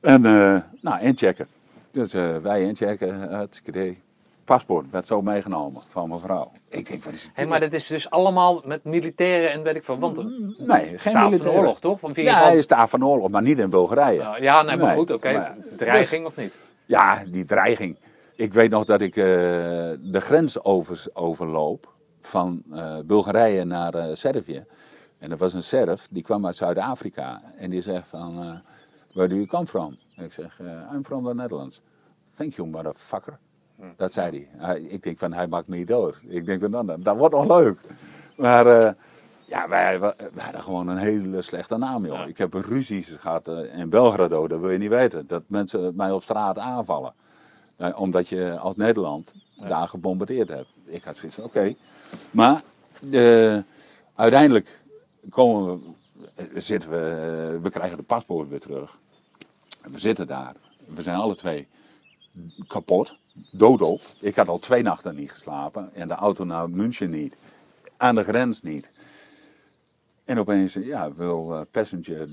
En, eh, nou, inchecken. Dus eh, wij inchecken, hartstikke idee. Paspoort werd zo meegenomen van mijn vrouw. Ik denk, wat is het? Hé, maar dat is dus allemaal met militairen en weet ik van. Want Nee, geen staat van oorlog, toch? Van Ja, hij is daar van oorlog, maar niet in Bulgarije. Ja, ja, nee, maar Nee, goed, oké. Dreiging of niet? Ja, die dreiging. Ik weet nog dat ik eh, de grens over, overloop van eh, Bulgarije naar eh, Servië. En er was een Serf, die kwam uit Zuid-Afrika. En die zegt van, eh where do you come from? En ik zeg, I'm from the Netherlands. Thank you, motherfucker. Dat zei hij. Ik denk van, hij maakt me niet dood. Ik denk van, dan, dan- dat wordt nog leuk. Maar ja, wij, wij hadden gewoon een hele slechte naam, joh. Ik heb ruzies gehad eh, in Belgrado, dat wil je niet weten. Dat mensen mij op straat aanvallen. Omdat je als Nederland daar gebombardeerd hebt. Ik had zoiets van, oké. Maar eh, uiteindelijk komen we, eh, zitten we, eh, we krijgen de paspoort weer terug. En we zitten daar. We zijn alle twee kapot, doodop. Ik had al twee nachten niet geslapen. En de auto naar München niet. Aan de grens niet. En opeens, ja, wil passenger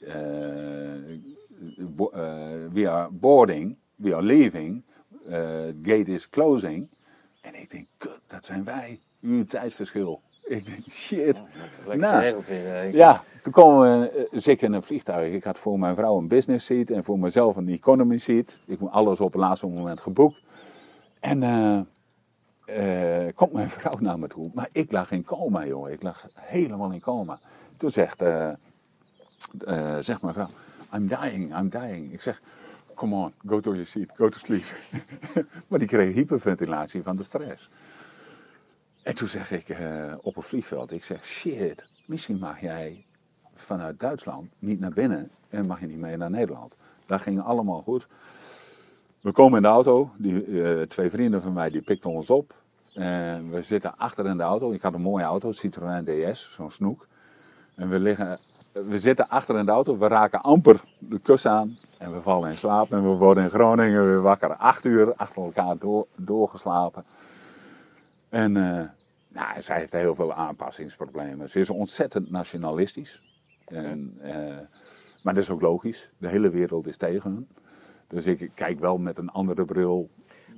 eh, bo- eh, we are boarding, we are leaving, eh, gate is closing. En ik denk, kut, dat zijn wij. Uur tijdsverschil. Ik denk, shit. Lekker Nou, weer. eh, Ja, toen komen we, eh, zit ik in een vliegtuig. Ik had voor mijn vrouw een business seat en voor mezelf een economy seat. Ik moet alles op het laatste moment geboekt. En eh, komt mijn vrouw naar me toe. Maar ik lag in coma, joh. Ik lag helemaal in coma. Toen zegt, zegt mijn vrouw, I'm dying, I'm dying. Ik zeg, come on, go to your seat, go to sleep. maar die kreeg hyperventilatie van de stress. En toen zeg ik eh, op een vliegveld, ik zeg, shit, misschien mag jij vanuit Duitsland niet naar binnen en mag je niet mee naar Nederland. Dat ging allemaal goed. We komen in de auto, die, eh, twee vrienden van mij die pikten ons op. En we zitten achter in de auto, ik had een mooie auto, Citroën DS, zo'n snoek. En we, liggen, we zitten achter in de auto, we raken amper de kus aan en we vallen in slaap. En we worden in Groningen weer wakker, acht uur achter elkaar door, doorgeslapen. En eh, nou, zij heeft heel veel aanpassingsproblemen. Ze is ontzettend nationalistisch. En, eh, maar dat is ook logisch. De hele wereld is tegen hun. Dus ik kijk wel met een andere bril.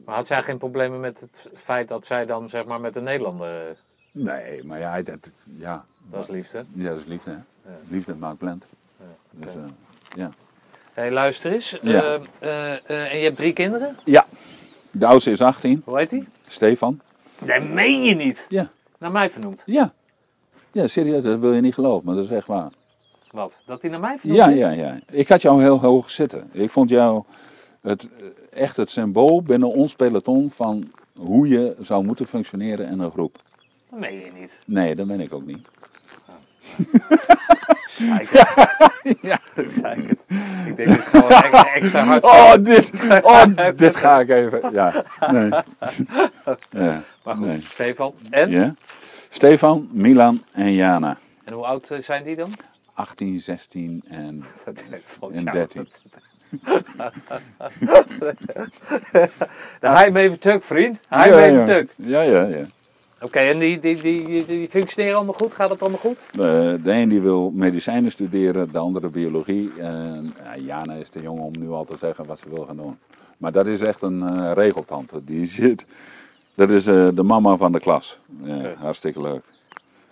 Maar had zij geen problemen met het feit dat zij dan zeg maar met de Nederlander... eh, Nee, maar ja, dat, ja, Dat is liefde. ja, dat is liefde. Hè? Liefde maakt blend. Dus, eh, ja. Hey, luister eens. Ja. Eh, eh, eh, en je hebt drie kinderen? ja, de oudste is 18, Hoe heet die? Stefan. Dat meen je niet. Ja, Naar mij vernoemd. ja. Ja, serieus, dat wil je niet geloven, maar dat is echt waar. Wat? Dat die naar mij vernoemd Ja, is? ja, ja. Ik had jou heel hoog zitten. Ik vond jou het, echt het symbool binnen ons peloton van hoe je zou moeten functioneren in een groep. Dat meen je niet. Nee, dat ben ik ook niet. Ja. Ik denk dat ik gewoon extra, hard Oh, dit, oh, dit ga ik even. Ja, nee. Ja, Maar goed, nee. Stefan. En? Ja. Stefan, Milan en Jana. En hoe oud eh, zijn die dan? 18, 16 en, en jou 13. Daar ga je me even tuk, vriend. Me even tuk. Ja, ja, ja. Oké, en die, die, die, die, functioneren allemaal goed? Gaat het allemaal goed? De, de een die wil medicijnen studeren, de andere biologie. En ja, Jana is te jong om nu al te zeggen wat ze wil gaan doen. Maar dat is echt een eh, regeltante. Die zit, dat is eh, de mama van de klas. Ja. Hartstikke leuk.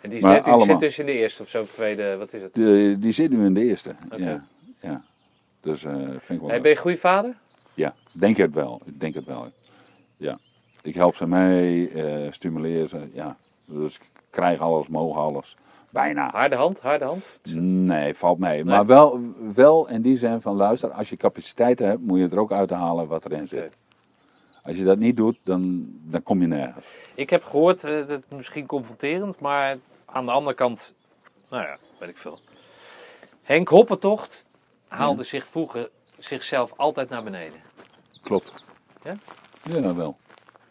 En die, zit, die zit dus in de eerste of zo, of tweede, wat is het? Die, die zit nu in de eerste. Ja, ja. Dus eh vind ik wel Hey, leuk. ben je een goede vader? Ja, denk het wel. Ik denk het wel. Ja. Ik help ze mee, eh, stimuleer ze. Ja. Dus ik krijg alles, mogen alles. Bijna. Harde hand, harde hand. Nee, valt mee. Maar wel, wel in die zin van luister, als je capaciteiten hebt, moet je er ook uithalen wat erin zit. Als je dat niet doet, dan, dan kom je nergens. Ik heb gehoord, eh, dat is misschien confronterend, maar aan de andere kant, nou ja, weet ik veel. Henk Hoppertocht haalde zich vroeger zichzelf altijd naar beneden. Klopt. Ja? Ja, wel.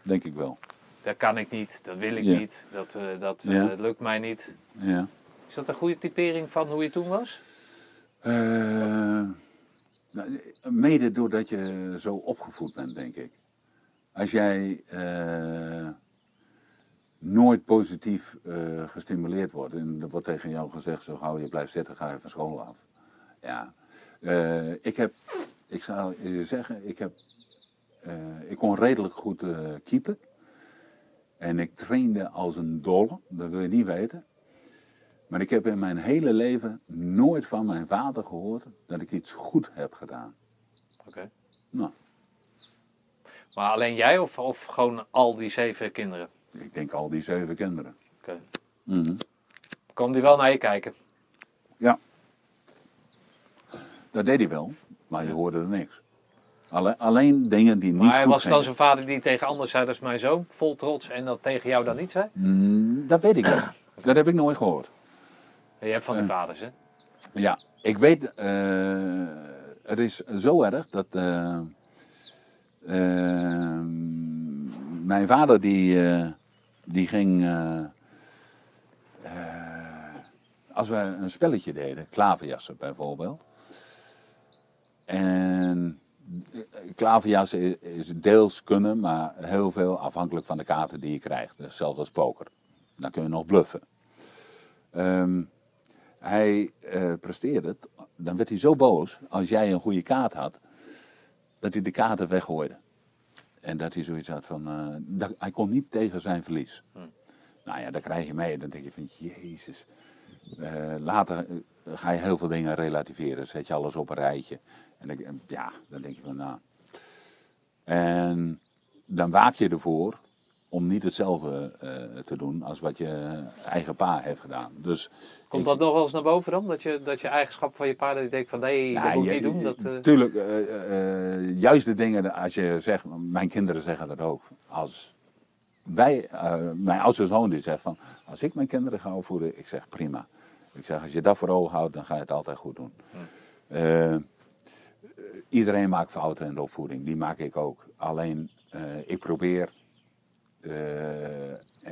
Denk ik wel. Dat kan ik niet, dat wil ik Ja. niet, dat, eh, dat eh, Ja. lukt mij niet. Ja. Is dat een goede typering van hoe je toen was? Eh, nou, mede doordat je zo opgevoed bent, denk ik. Als jij nooit positief gestimuleerd wordt en er wordt tegen jou gezegd, zo gauw je blijft zitten, ga je van school af. Ja. Ik heb, ik zou je zeggen, ik heb, ik kon redelijk goed eh keepen. En ik trainde als een dolle, dat wil je niet weten. Maar ik heb in mijn hele leven nooit van mijn vader gehoord dat ik iets goed heb gedaan. Oké. Nou, Maar alleen jij of, of gewoon al die zeven kinderen? ik denk al die zeven kinderen. Oké. Mhm. Kwam die wel naar je kijken? Ja. Dat deed hij wel, maar je hoorde er niks. Alle- alleen dingen die niet Maar goed was dan zijn vader die tegen anderen zei, dat is mijn zoon, vol trots, en dat tegen jou dan niet zei? Mm, dat weet ik niet. Dat heb ik nooit gehoord. Je hebt van die Eh. vaders, hè? Ja, ik weet, eh, het is zo erg dat eh, mijn vader die, die ging, als we een spelletje deden, klaverjassen bijvoorbeeld. En klaverjassen is, deels kunnen, maar heel veel afhankelijk van de kaarten die je krijgt. Dus zelfs als poker. Dan kun je nog bluffen. Ehm, hij eh, presteerde het, dan werd hij zo boos als jij een goede kaart had, dat hij de kaarten weggooide. En dat hij zoiets had van, eh, dat, hij kon niet tegen zijn verlies. Nou ja, dan krijg je mee, dan denk je van, jezus. Eh, later eh, ga je heel veel dingen relativeren, zet je alles op een rijtje. En dan, ja, dan denk je van, nou. En dan waak je ervoor om niet hetzelfde eh, te doen als wat je eigen pa heeft gedaan. Dus Komt ik- dat nog wel eens naar boven dan? Dat je, dat je eigenschap van je pa, dat je denkt van nee, dat moet ik niet doen. Dat, Tuurlijk, juist de dingen, als je zegt, mijn kinderen zeggen dat ook. Als wij, mijn oudste zoon die zegt van, als ik mijn kinderen ga opvoeden, ik zeg prima. Ik zeg, als je dat voor ogen houdt, dan ga je het altijd goed doen. Eh, iedereen maakt fouten in de opvoeding, die maak ik ook. Alleen, eh, ik probeer eh,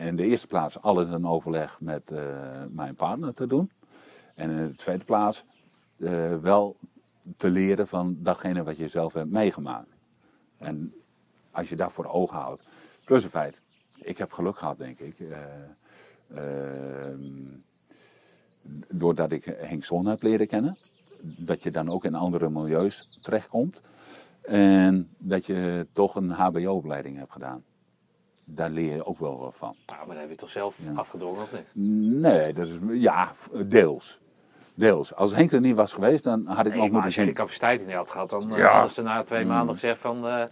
in de eerste plaats alles in overleg met mijn partner te doen. En in de tweede plaats wel te leren van datgene wat je zelf hebt meegemaakt. En als je dat voor ogen houdt. Plus het feit, ik heb geluk gehad, denk ik. eh, ehm, doordat ik Henk Zon heb leren kennen. Dat je dan ook in andere milieus terechtkomt. En dat je toch een HBO-opleiding hebt gedaan. Daar leer je ook wel wat van. nou, maar dat heb je toch zelf Ja. afgedwongen of niet? Nee, dat is, ja, deels. Deels. Als Henk er niet was geweest, dan had ik Nee, nog moeten als je die zien. capaciteit niet had gehad, dan eh, Ja. hadden ze na twee maanden gezegd van eh,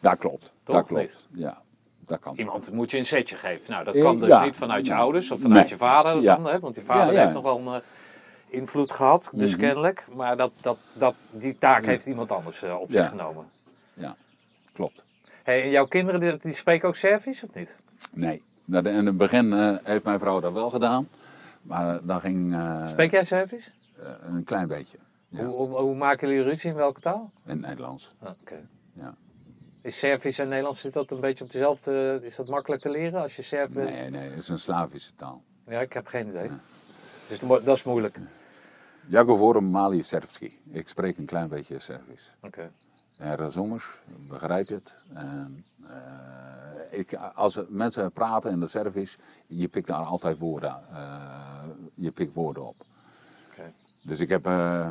Dat klopt. Toch, dat klopt. Ja, dat kan. iemand moet je een setje geven. Nou, dat Eh, kwam dus ja. niet vanuit je ouders of vanuit Nee. je vader Ja. dan, hè? want je vader heeft nog wel een eh, invloed gehad, dus Mhm. kennelijk. Maar dat, dat, dat, die taak heeft iemand anders eh, op zich genomen. Ja, klopt. Hey, en jouw kinderen, die, die spreken ook Servisch of niet? Nee. Dat- In het begin heeft mijn vrouw dat wel gedaan. Maar dan ging Spreek jij Servisch? een klein beetje. Ja. Hoe, hoe, hoe maken jullie ruzie in welke taal? In het Nederlands. Ah, Oké. Ja. Is Servisch en Nederlands zit dat een beetje op dezelfde. Is dat makkelijk te leren als je Serf bent? Nee, nee, het is een Slavische taal. Ja, ik heb geen idee. Dus dat is moeilijk. Ja govorim mali Serbski. Ik spreek een klein beetje Servisch. Oké. En razumers, begrijp je het? En, eh, ik, als mensen praten in de Servisch, je pikt daar altijd woorden, eh, je pikt woorden op. Oké. Dus ik heb eh,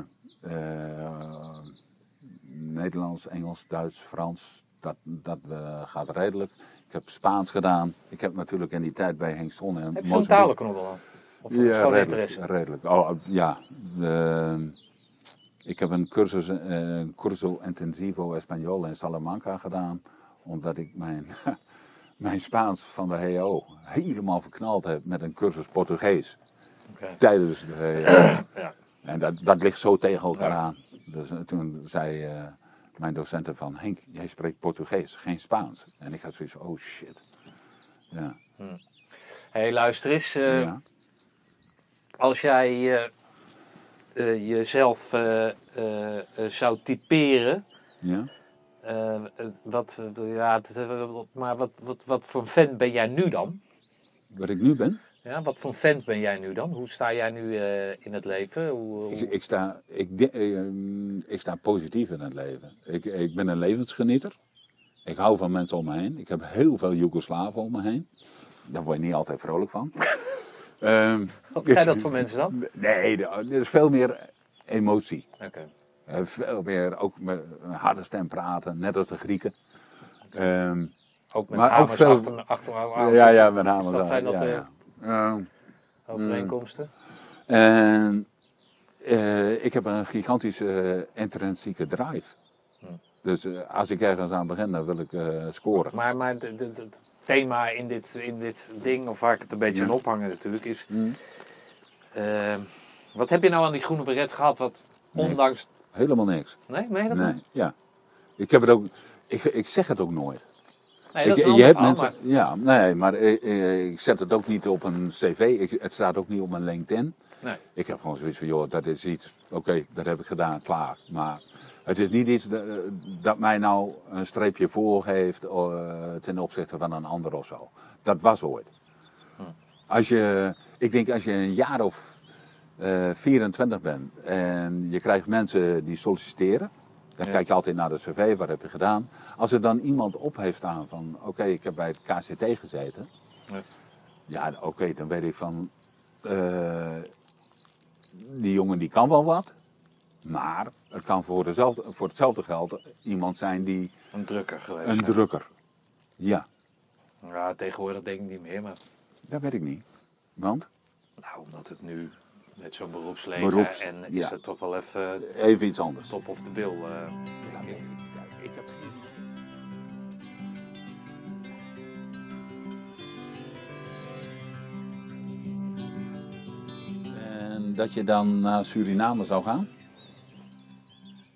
Nederlands, Engels, Duits, Frans, dat, dat eh, gaat redelijk. Ik heb Spaans gedaan. Ik heb natuurlijk in die tijd bij Henk Son en Heb je zo'n talenknobbel aan? Of is het gewoon interesse? redelijk, redelijk. Oh, ja. De- ik heb een cursus, eh, een curso intensivo español in Salamanca gedaan. Omdat ik mijn, mijn Spaans van de HO helemaal verknald heb met een cursus Portugees. Tijdens de HO. Ja. En dat, dat ligt zo tegen elkaar aan. Dus eh, toen zei eh, mijn docenten van... Henk, jij spreekt Portugees, geen Spaans. En ik had zoiets van, oh shit. Ja. Hé, hey, luister eens. eh, ja. Als jij eh, eh, jezelf zou typeren... ja. wat, ja, maar wat, wat, wat voor vent ben jij nu dan? Wat ik nu ben... Ja, wat voor vent ben jij nu dan? Hoe sta jij nu eh, in het leven? Hoe, hoe- Ik, ik, sta, ik, de- ehm, ik sta positief in het leven. Ik, ik ben een levensgenieter. Ik hou van mensen om me heen. Ik heb heel veel Joegoslaven om me heen. Daar word je niet altijd vrolijk van. Ehm, Wat zijn dat voor mensen dan? Nee, er is veel meer emotie. Eh, veel meer ook met een harde stem praten, net als de Grieken. Ehm, Ook met Maar ook hamers veel- achter, achter arm ja, ja, met name. Dus dat zijn dat ja, de ja. Ehm, overeenkomsten? En eh, ik heb een gigantische eh, intrinsieke drive. Dus eh, als ik ergens aan begin, dan wil ik eh, scoren. Maar, het thema in dit, in dit ding, of waar ik het een beetje Ja. aan ophangen natuurlijk, is... Mm. eh, wat heb je nou aan die groene beret gehad, wat Nee. ondanks... Helemaal niks. Nee, dat Nee, niet? ja. Ik, heb het ook, ik, ik zeg het ook nooit. Nee, Ik, is je hebt mensen, ja, nee, maar ik, ik zet het ook niet op een cv. Ik, het staat ook niet op mijn LinkedIn. Nee. Ik heb gewoon zoiets van, joh, dat is iets, oké, dat heb ik gedaan, klaar. Maar het is niet iets dat, dat mij nou een streepje voor geeft eh, ten opzichte van een ander of zo. Dat was ooit. Als je, ik denk als je een jaar of eh 24 bent en je krijgt mensen die solliciteren, dan Ja. kijk je altijd naar de cv, wat heb je gedaan. Als er dan iemand op heeft staan van, oké, ik heb bij het KCT gezeten. Ja. Ja, oké, dan weet ik van, eh, die jongen die kan wel wat. Maar het kan voor, dezelfde, voor hetzelfde geld iemand zijn die Een drukker geweest. een ja. drukker. Ja, Ja, tegenwoordig denk ik niet meer, maar... dat weet ik niet. Want? Nou, omdat het nu met zo'n beroepsleven Beroeps, en is ja. het toch wel even Even iets anders. top of the bill, eh, denk ik. Ik heb En dat je dan naar Suriname zou gaan?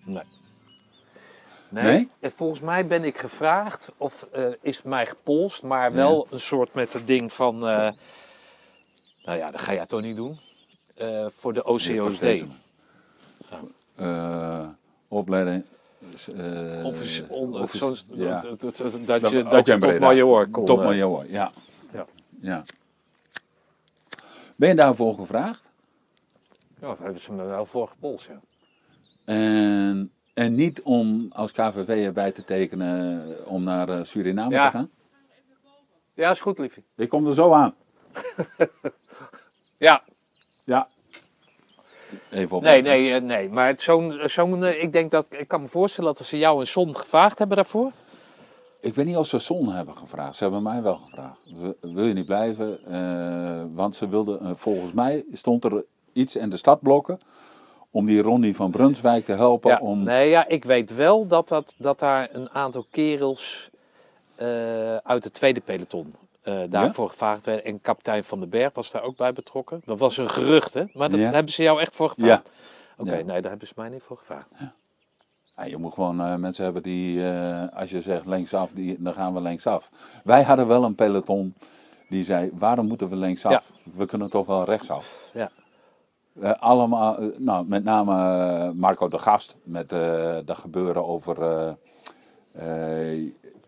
Nee. Nee, Nee? en volgens mij ben ik gevraagd, of eh, is mij gepolst, maar wel een soort met het ding van, eh, nou ja, dat ga jij toch niet doen, Eh, voor de OCOSD. Eh, opleiding. eh, Of ja. dat, dat, dat, dat Dat je, dat je tot major kon. Top eh. major, ja. Ja. ja. Ben je daarvoor gevraagd? Ja, daar hebben ze me wel voor gepolst, ja. En, en niet om als KVV erbij te tekenen om naar eh, Suriname Ja. te gaan? Ja, is goed, liefie. Ik kom er zo aan. Ja, Ja. Even op. nee, nee, eh, nee. Maar zo'n, zo'n, eh, ik denk dat, ik kan me voorstellen dat ze jou een som gevraagd hebben daarvoor. Ik weet niet of ze Son hebben gevraagd. Ze hebben mij wel gevraagd. Wil je niet blijven? Eh, want ze wilden, eh, volgens mij stond er iets in de stadblokken om die Ronnie van Brunswijk te helpen. Ja, om, nee, ja, ik weet wel dat, dat, dat daar een aantal kerels eh, uit het tweede peloton eh, daarvoor gevraagd werden. En kapitein Van den Berg was daar ook bij betrokken. Dat was een gerucht, hè? Maar dat Ja. hebben ze jou echt voor gevraagd? Oké, nee, daar hebben ze mij niet voor gevraagd. Ja, je moet gewoon eh, mensen hebben die, eh, als je zegt linksaf, die, dan gaan we linksaf. Wij hadden wel een peloton die zei, waarom moeten we linksaf? Ja. We kunnen toch wel rechtsaf. Ja. Allemaal, nou, met name Marco de Gast, met dat gebeuren over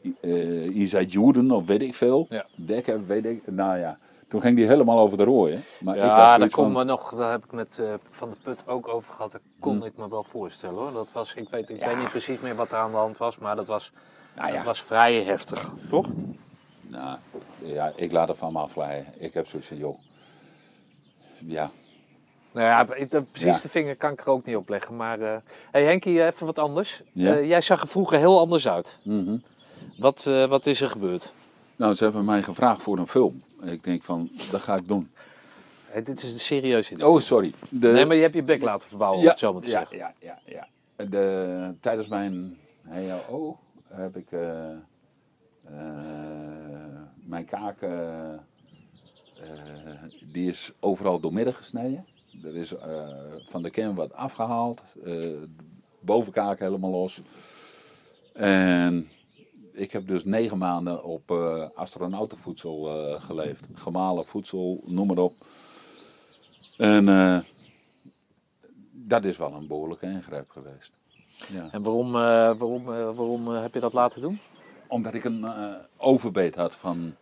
I- eh, Isa Juden of weet ik veel. Ja. Dekker, weet ik. Nou ja, toen ging die helemaal over de rooien. Maar ik had Ja, daar kon van, me nog, daar heb ik met eh, Van de Put ook over gehad. Dat kon ik me wel voorstellen hoor. Dat was, ik weet, ik weet niet precies meer wat er aan de hand was, maar dat was, Nou ja. dat was vrij heftig, toch? Nou, ja, ik laat het van me afglijden. Ik heb zoiets van, joh. Ja, Nou ja, ik- de- precies Ja. de vinger kan ik er ook niet op leggen. Maar eh hey Henkie, even wat anders. Ja. Eh, jij zag er vroeger heel anders uit. mhm. Wat, eh, wat is er gebeurd? Nou, ze hebben mij gevraagd voor een film. Ik denk van, dat ga ik doen. Hey, dit is een serieus interview. Oh, sorry. De, Nee, maar je hebt je bek laten verbouwen, om het zo maar te ja, zeggen. ja, ja, ja. De, tijdens mijn HLO heb ik eh, eh, mijn kaak, die is overal doormidden gesneden. Er is van de kern wat afgehaald, eh, de bovenkaak helemaal los. En ik heb dus negen maanden op eh, astronautenvoedsel eh, geleefd. Gemalen voedsel, noem maar op. En eh, dat is wel een behoorlijke ingreep geweest. Ja. En waarom, waarom, waarom heb je dat laten doen? Omdat ik een overbeet had van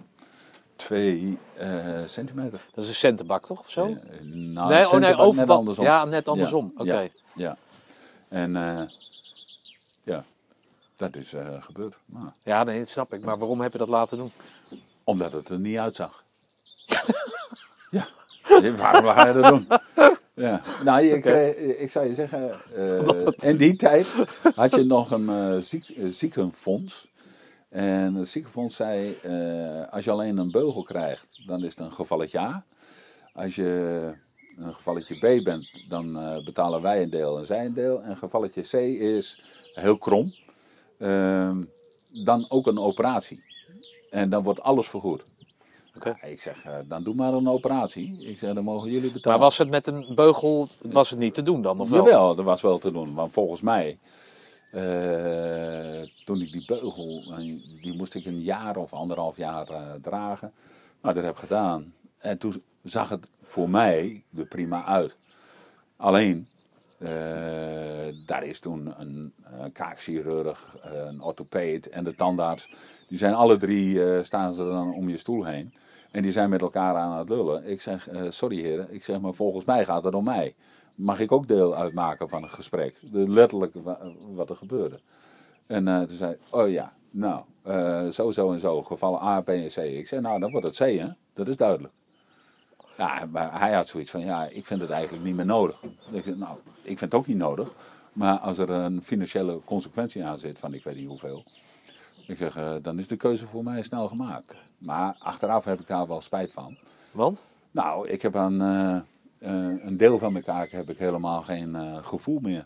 2 centimeter. Dat is een centenbak, toch? Of zo? Nou, nee, oh nee, overbak. Net andersom. Ja, net andersom. Ja, Oké. Ja, ja. En ja, dat is eh, gebeurd. Nou, Ja, nee, dat snap ik. Maar waarom heb je dat laten doen? omdat het er niet uitzag. ja, waarom ga je dat doen? Ja. Nou, ik, eh, ik zou je zeggen, eh, in die tijd had je nog een ziek, ziekenfonds. En het ziekenfonds zei, eh, als je alleen een beugel krijgt, dan is het een gevalletje A. Als je een gevalletje B bent, dan eh, betalen wij een deel en zij een deel. En gevalletje C is heel krom. Ehm, dan ook een operatie. En dan wordt alles vergoed. Ja, ik zeg, eh, dan doe maar een operatie. Ik zeg, dan mogen jullie betalen. Maar was het met een beugel was het niet te doen dan? Of wel? Jawel, dat was wel te doen. Want volgens mij, eh, toen ik die beugel, eh, die moest ik een jaar of anderhalf jaar dragen. Nou, dat heb ik gedaan. En toen zag het voor mij er prima uit. Alleen, eh, daar is toen een, eh, kaakchirurg, eh, een orthopeed en de tandarts. Die zijn alle drie, staan ze dan om je stoel heen. En die zijn met elkaar aan het lullen. Ik zeg, sorry heren, ik zeg maar volgens mij gaat het om mij. Mag ik ook deel uitmaken van het gesprek? De letterlijk wa- wat er gebeurde. En toen zei oh ja, nou, zo, zo en zo, gevallen A, B en C. Ik zei, nou, dan wordt het C, hè? Dat is duidelijk. Ja, maar hij had zoiets van, ja, ik vind het eigenlijk niet meer nodig. Ik zei, nou, ik vind het ook niet nodig. Maar als er een financiële consequentie aan zit van ik weet niet hoeveel. Ik zeg, eh, dan is de keuze voor mij snel gemaakt. Maar achteraf heb ik daar wel spijt van. Want? Nou, ik heb aan eh, eh, een deel van mijn kaken heb ik helemaal geen gevoel meer.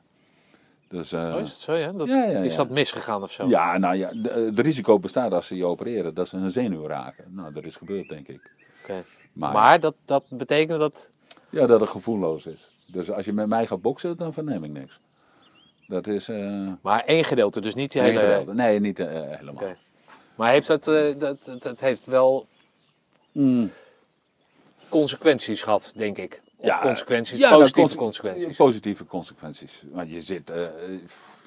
Dus, Oh, is het zo, ja? Dat, ja, ja, Is dat misgegaan of zo? ja, nou ja, de- het risico bestaat als ze je opereren dat ze een zenuw raken. Nou, dat is gebeurd, denk ik. Oké. Maar, Maar dat, dat betekent dat... ja, dat het gevoelloos is. Dus als je met mij gaat boksen, dan verneem ik niks. Dat is. eh Maar één gedeelte, dus niet je hele... Nee, niet eh, helemaal. Maar heeft dat, eh, dat, dat, dat heeft wel Mm. consequenties gehad, denk ik. Of Ja, consequenties, ja, nou, positieve conse- consequenties. Positieve consequenties. Want je zit,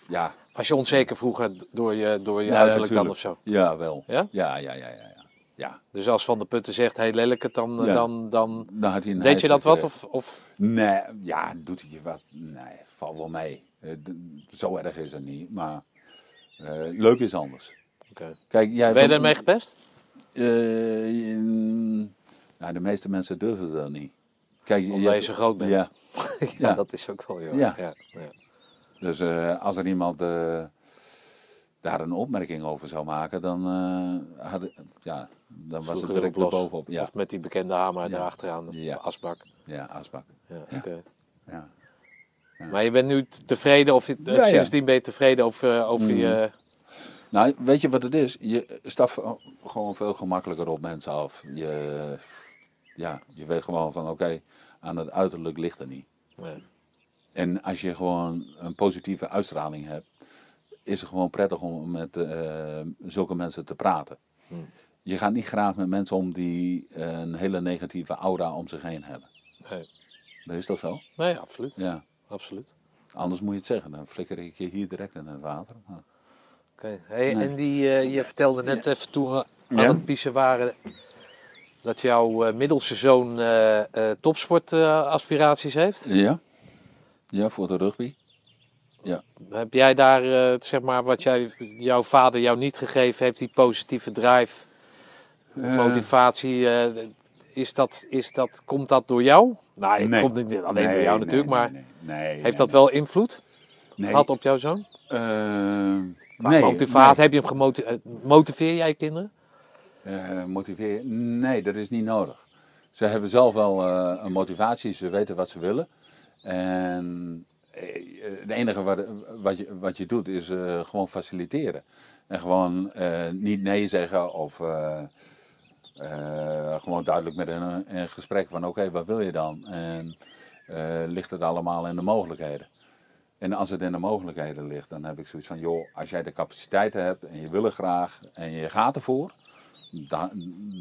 ja. Was je onzeker vroeger door je, door je Ja, uiterlijk dan of zo? Ja, wel. Ja? Ja, ja, ja, ja. Ja. Dus als Van der Putten zegt, hey lelijk het, dan, Ja. dan, dan Dan deed je dat wat? Of, of... Nee, ja, doet hij je wat? Nee, valt wel mee. Eh, Zo erg is het niet, maar eh, leuk is anders. Oké. Kijk, jij Ben je ermee gepest? In- nou, de meeste mensen durven dat niet. Kijk, Omdat hebt- je zo groot bent. Ja, ja, Ja. dat is ook wel, joh. Ja. Ja. Ja, dus als er iemand daar een opmerking over zou maken, dan, eh, had, ja, dan was het er direct los. bovenop. Ja, Of met die bekende hamer Ja. daarachteraan, de Ja. asbak. ja, asbak. Ja, Ja. Maar je bent nu tevreden, of je, eh, sindsdien ben je tevreden over, over Mm. je... Nou, weet je wat het is? Je stapt gewoon veel gemakkelijker op mensen af. Je, ja, je weet gewoon van oké, aan het uiterlijk ligt er niet. Nee. En als je gewoon een positieve uitstraling hebt, is het gewoon prettig om met eh, zulke mensen te praten. Hmm. Je gaat niet graag met mensen om die een hele negatieve aura om zich heen hebben. Nee. Dat is toch zo? nee, absoluut. Ja. absoluut. Anders moet je het zeggen, dan flikker ik je hier direct in het water. Oké. Hey, Nee. En die, eh, je vertelde net even toen we aan Ja? het piezen waren... dat jouw eh, middelste zoon eh eh topsportaspiraties heeft. Ja? Ja, voor de rugby. Heb jij daar, eh, zeg maar, wat jij, jouw vader jou niet gegeven heeft, die positieve drive, Eh, motivatie, eh, is dat, is dat, komt dat door jou? Nou, het Nee. komt niet alleen door Nee, jou nee, natuurlijk, nee, maar nee, nee, heeft dat wel invloed nee. gehad op jouw zoon? Qua Nee, heb je hem gemotiveerd? Motiveer jij je kinderen? Motiveer? Nee, dat is niet nodig. Ze hebben zelf wel een motivatie, ze weten wat ze willen. En het enige wat, wat, je, wat je doet is eh, gewoon faciliteren. En gewoon eh, niet nee zeggen of eh, eh, gewoon duidelijk met hen in gesprek van oké, wat wil je dan? En eh, ligt het allemaal in de mogelijkheden? En als het in de mogelijkheden ligt, dan heb ik zoiets van joh, als jij de capaciteiten hebt en je wil er graag en je gaat ervoor, dan,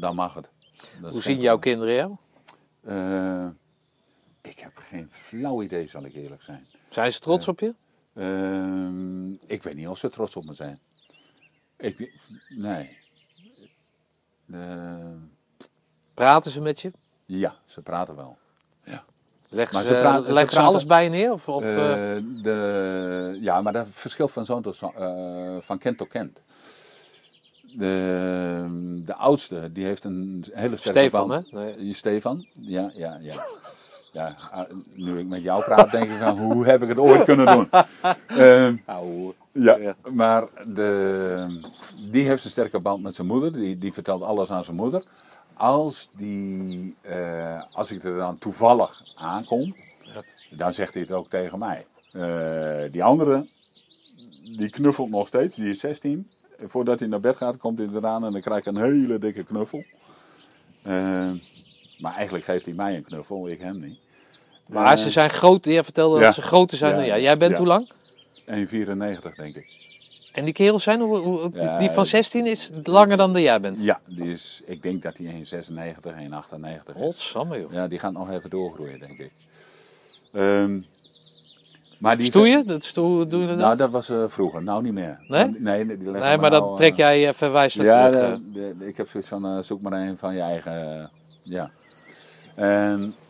dan mag het. Dat Hoe zien jouw kinderen jou? Eh, ik heb geen flauw idee, zal ik eerlijk zijn. Zijn ze trots op je? Ehm, ik weet niet of ze trots op me zijn. Ik, nee. Eh, Praten ze met je? ja, ze praten wel. Leggen Maar ze, ze praten- ze leggen ze praten- alles bij je neer? Of, of, eh, Eh, de, ja, maar dat verschilt van zoon tot zoon, eh, van kind tot kind. De, de oudste, die heeft een hele sterke Stefan, band. hè? Nee. Stefan? Ja, ja, ja. Ja nu ik met jou praat, denk ik van, hoe heb ik het ooit kunnen doen? Ehm, ja, maar de, die heeft een sterke band met zijn moeder. Die, die vertelt alles aan zijn moeder. Als, die, eh, als ik er dan toevallig aankom, dan zegt hij het ook tegen mij. Eh, die andere, die knuffelt nog steeds. Die is 16. Voordat hij naar bed gaat, komt hij eraan en dan krijg ik een hele dikke knuffel. Eh, maar eigenlijk geeft hij mij een knuffel, ik hem niet. Maar Eh, ze zijn groot. Jij vertelde ja. dat ze groter zijn Ja. dan jij. Jij bent Ja. hoe lang? 1,94 denk ik. En die kerels zijn, hoe, hoe- Ja, die van 16 is langer dan dat jij bent. Ja, die is, ik denk dat hij 1,96, 1,98 is. Godsamme, joh. Ja, die gaat nog even doorgroeien, denk ik. Ehm, maar die Stoeien? Dat, doe je dat? Nou, dat was eh, vroeger. Nou niet meer. Nee? Nee, nee, die nee, maar nou, dat trek eh, jij even wijselijk Ja, terug. eh. de- de- ik heb zoiets van, eh, zoek maar een van je eigen, eh, ja. En, eh,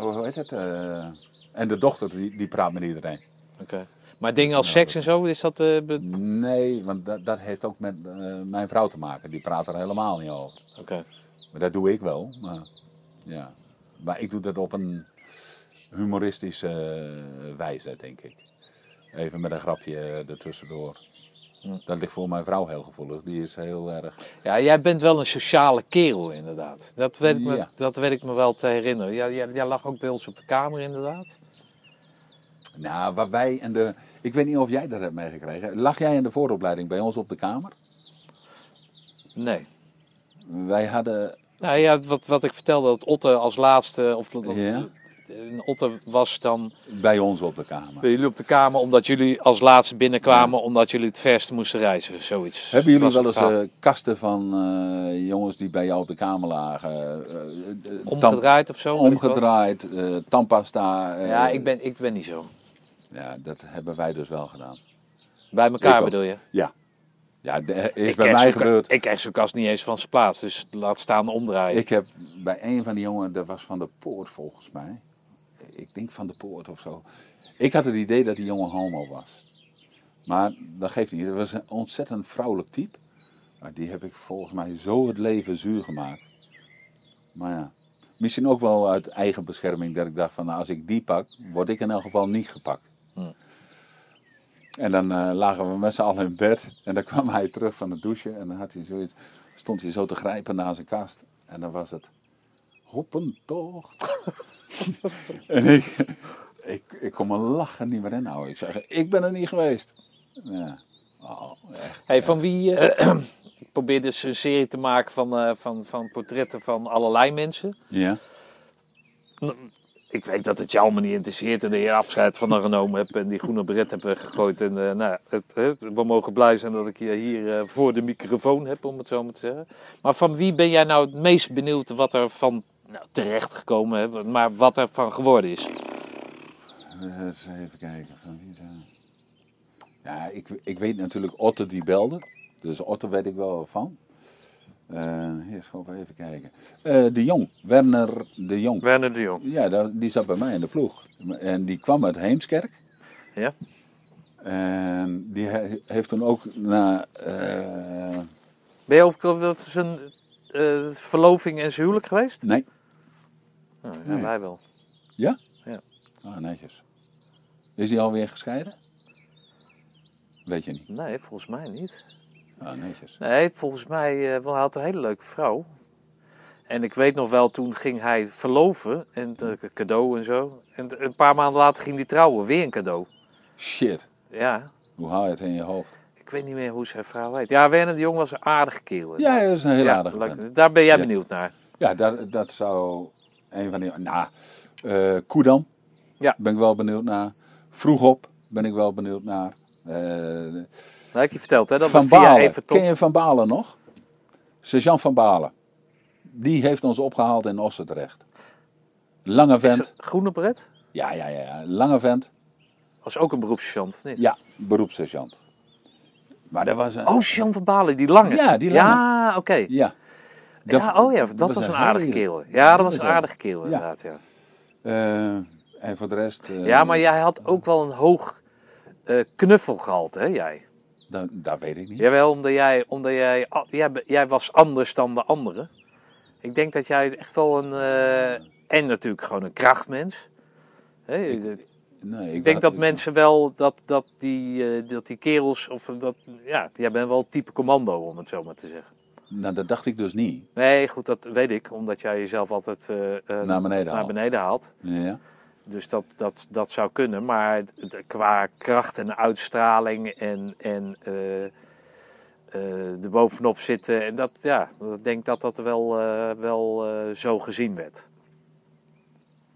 hoe heet het? eh, en de dochter, die, die praat met iedereen. Oké. Maar dingen als seks en zo, is dat... eh, Nee, want dat, dat heeft ook met eh, mijn vrouw te maken. Die praat er helemaal niet over. Oké. Maar dat doe ik wel. Maar, ja. maar ik doe dat op een humoristische eh, wijze, denk ik. Even met een grapje eh, ertussendoor. Dat ligt voor mijn vrouw heel gevoelig. Die is heel erg. Ja, jij bent wel een sociale kerel, inderdaad. Dat weet ik me, Ja. dat weet ik me wel te herinneren. Jij, jij, jij lag ook bij ons op de kamer, inderdaad. Nou, waar wij en de. Ik weet niet of jij dat hebt meegekregen. Lag jij in de vooropleiding bij ons op de kamer? Nee. Wij hadden. Nou ja, wat, wat ik vertelde, dat Otte als laatste... Of dat, Ja. En Otte was dan Bij ons op de kamer. bij jullie op de kamer omdat jullie als laatste binnenkwamen... omdat jullie het verst moesten reizen, zoiets. Hebben jullie wel eens eh, kasten van eh, jongens die bij jou op de kamer lagen? eh, Omgedraaid of zo? Omgedraaid, tandpasta. Ja, ik ben, ik ben niet zo. Ja, dat hebben wij dus wel gedaan. Bij elkaar Ik ook. bedoel je? Ja. Ja, is ik bij mij gebeurd. Ik krijg zo'n kast niet eens van zijn plaats, dus laat staan omdraaien. Ik heb bij een van die jongen, dat was van de poort volgens mij. Ik denk van de poort of zo. Ik had het idee dat die jongen homo was. Maar dat geeft niet. Het was een ontzettend vrouwelijk type. Maar die heb ik volgens mij zo het leven zuur gemaakt. Maar ja, misschien ook wel uit eigen bescherming dat ik dacht van nou, als ik die pak, word ik in elk geval niet gepakt. Hm. En dan eh, lagen we met z'n allen in bed en dan kwam hij terug van het douchen en dan had hij zoiets, stond hij zo te grijpen naar zijn kast. En dan was het hoppentocht. en ik, ik, ik kon mijn lachen niet meer inhouden. Ik zeg, ik ben er niet geweest. Ja. Oh, echt. Hey, van wie... eh, ik probeer dus een serie te maken van, eh, van, van portretten van allerlei mensen. Ja. Ik weet dat het jou allemaal niet interesseert en dat je afscheid van haar genomen hebt en die groene beret hebt weggegooid. En eh, nou, het, we mogen blij zijn dat ik je hier eh, voor de microfoon heb, om het zo maar te zeggen. Maar van wie ben jij nou het meest benieuwd wat er van nou, terecht gekomen is, maar wat er van geworden is? Eh, even kijken. Van wie Ja, ik, ik weet natuurlijk Otte die belde. Dus Otte weet ik wel van. Hier, gewoon even kijken. Eh, de Jong, Werner de Jong. Werner de Jong. Ja, dat- die zat bij mij in de ploeg. En die kwam uit Heemskerk. Ja? En die he- heeft toen ook na. eh, Ben je ook op zijn verloving en zijn huwelijk geweest? nee, Nou, ja, Nee. wij wel. ja? Ja. Ah, netjes. Is hij alweer gescheiden? Weet je niet. Nee, volgens mij niet. Ah, netjes. Nee, volgens mij, wel, hij had een hele leuke vrouw. En ik weet nog wel, toen ging hij verloven, en eh, cadeau en zo. En een paar maanden later ging hij trouwen, weer een cadeau. Shit. Ja, Hoe haal je het in je hoofd? ik weet niet meer hoe zijn vrouw heet. Ja, Werner de Jong was een aardige kerel. Ja, dat is een heel Ja, aardige. Daar ben jij Ja. benieuwd naar. Ja, dat, dat zou een van die... Nou, eh Koedam. Ja. Ben ik wel benieuwd naar. Vroegop ben ik wel benieuwd naar. Eh, Dat heb je verteld, hè? Dat van Balen. Ken je Van Balen nog? Sergeant Van Balen. Die heeft ons opgehaald in Ossendrecht. Lange vent. Groene bret? Ja, ja, ja. Lange vent. Was ook een beroepssergeant, of niet? Ja, beroepssergeant. Maar dat was een... Oh, Jean van Balen, die lange. Ja, die lange. Ja, oké. Ja. Ja, oh ja, dat, was een aardige kerel. Ja, dat was een aardige kerel, Ja. inderdaad, ja. Eh, en voor de rest... eh, Ja, maar jij had ook wel een hoog eh knuffelgehalte, hè, jij? Dat, dat weet ik niet. Jawel, omdat jij, omdat jij, ah, jij, jij was anders dan de anderen. Ik denk dat jij echt wel een, eh, en natuurlijk gewoon een krachtmens. Ik, Nee, ik denk dat mensen wel, dat, dat, die, eh, dat die kerels, of dat, ja, jij bent wel type commando, om het zo maar te zeggen. Nou, dat dacht ik dus niet. Nee, goed, dat weet ik, omdat jij jezelf altijd eh, Naar beneden naar haalt. beneden haalt. Ja. Dus dat, dat, dat zou kunnen. Maar qua kracht en uitstraling en, en er bovenop zitten. En dat, ja, ik denk dat dat wel, eh, wel zo gezien werd.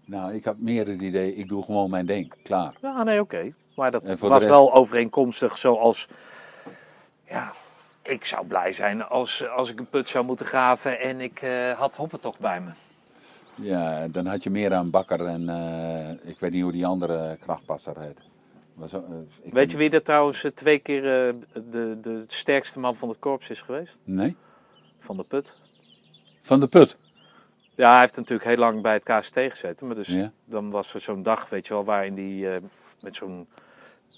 Nou, ik heb meer het idee, ik doe gewoon mijn ding. Klaar. Ja, nee, oké. Maar dat was rest- wel overeenkomstig zoals... Ja, ik zou blij zijn als, als ik een put zou moeten graven en ik had Hoppetok bij me. Ja, dan had je meer aan Bakker en eh, ik weet niet hoe die andere krachtpasser heet. Was, ook, eh, Weet je wie er trouwens eh, twee keer de, de sterkste man van het korps is geweest? Nee? Van de put. Van de Put. Ja, hij heeft natuurlijk heel lang bij het KST gezeten. Maar dus Ja. dan was er zo'n dag, weet je wel, waarin die eh, met zo'n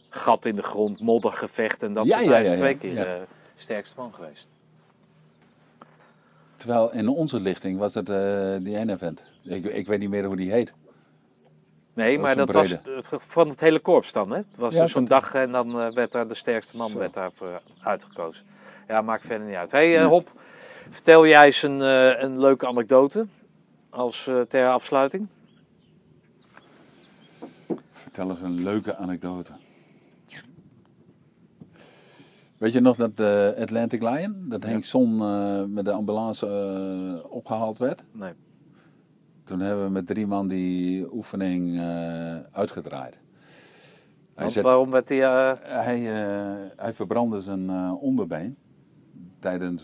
gat in de grond, moddergevecht en dat Ja, soort ja, Hij is ja, ja. twee keer eh, sterkste man geweest. Terwijl in onze lichting was het die ene vent. Ik, ik weet niet meer hoe die heet. Nee, maar zo'n dat was brede. van het hele korps dan, hè? Het was Ja, dus zo'n van- dag en dan eh, werd daar de sterkste man Zo. werd daarvoor uitgekozen. Ja, maakt verder niet uit. hey, eh, Nee. Hop, vertel jij eens een, eh, een leuke anekdote als ter afsluiting. Vertel eens een leuke anekdote. Weet je nog dat eh, Atlantic Lion, dat Henk Son eh, met de ambulance eh, opgehaald werd? Nee. Toen hebben we met drie man die oefening eh, uitgedraaid. Hij, zet- waarom werd hij... eh, hij, eh, hij verbrandde zijn onderbeen tijdens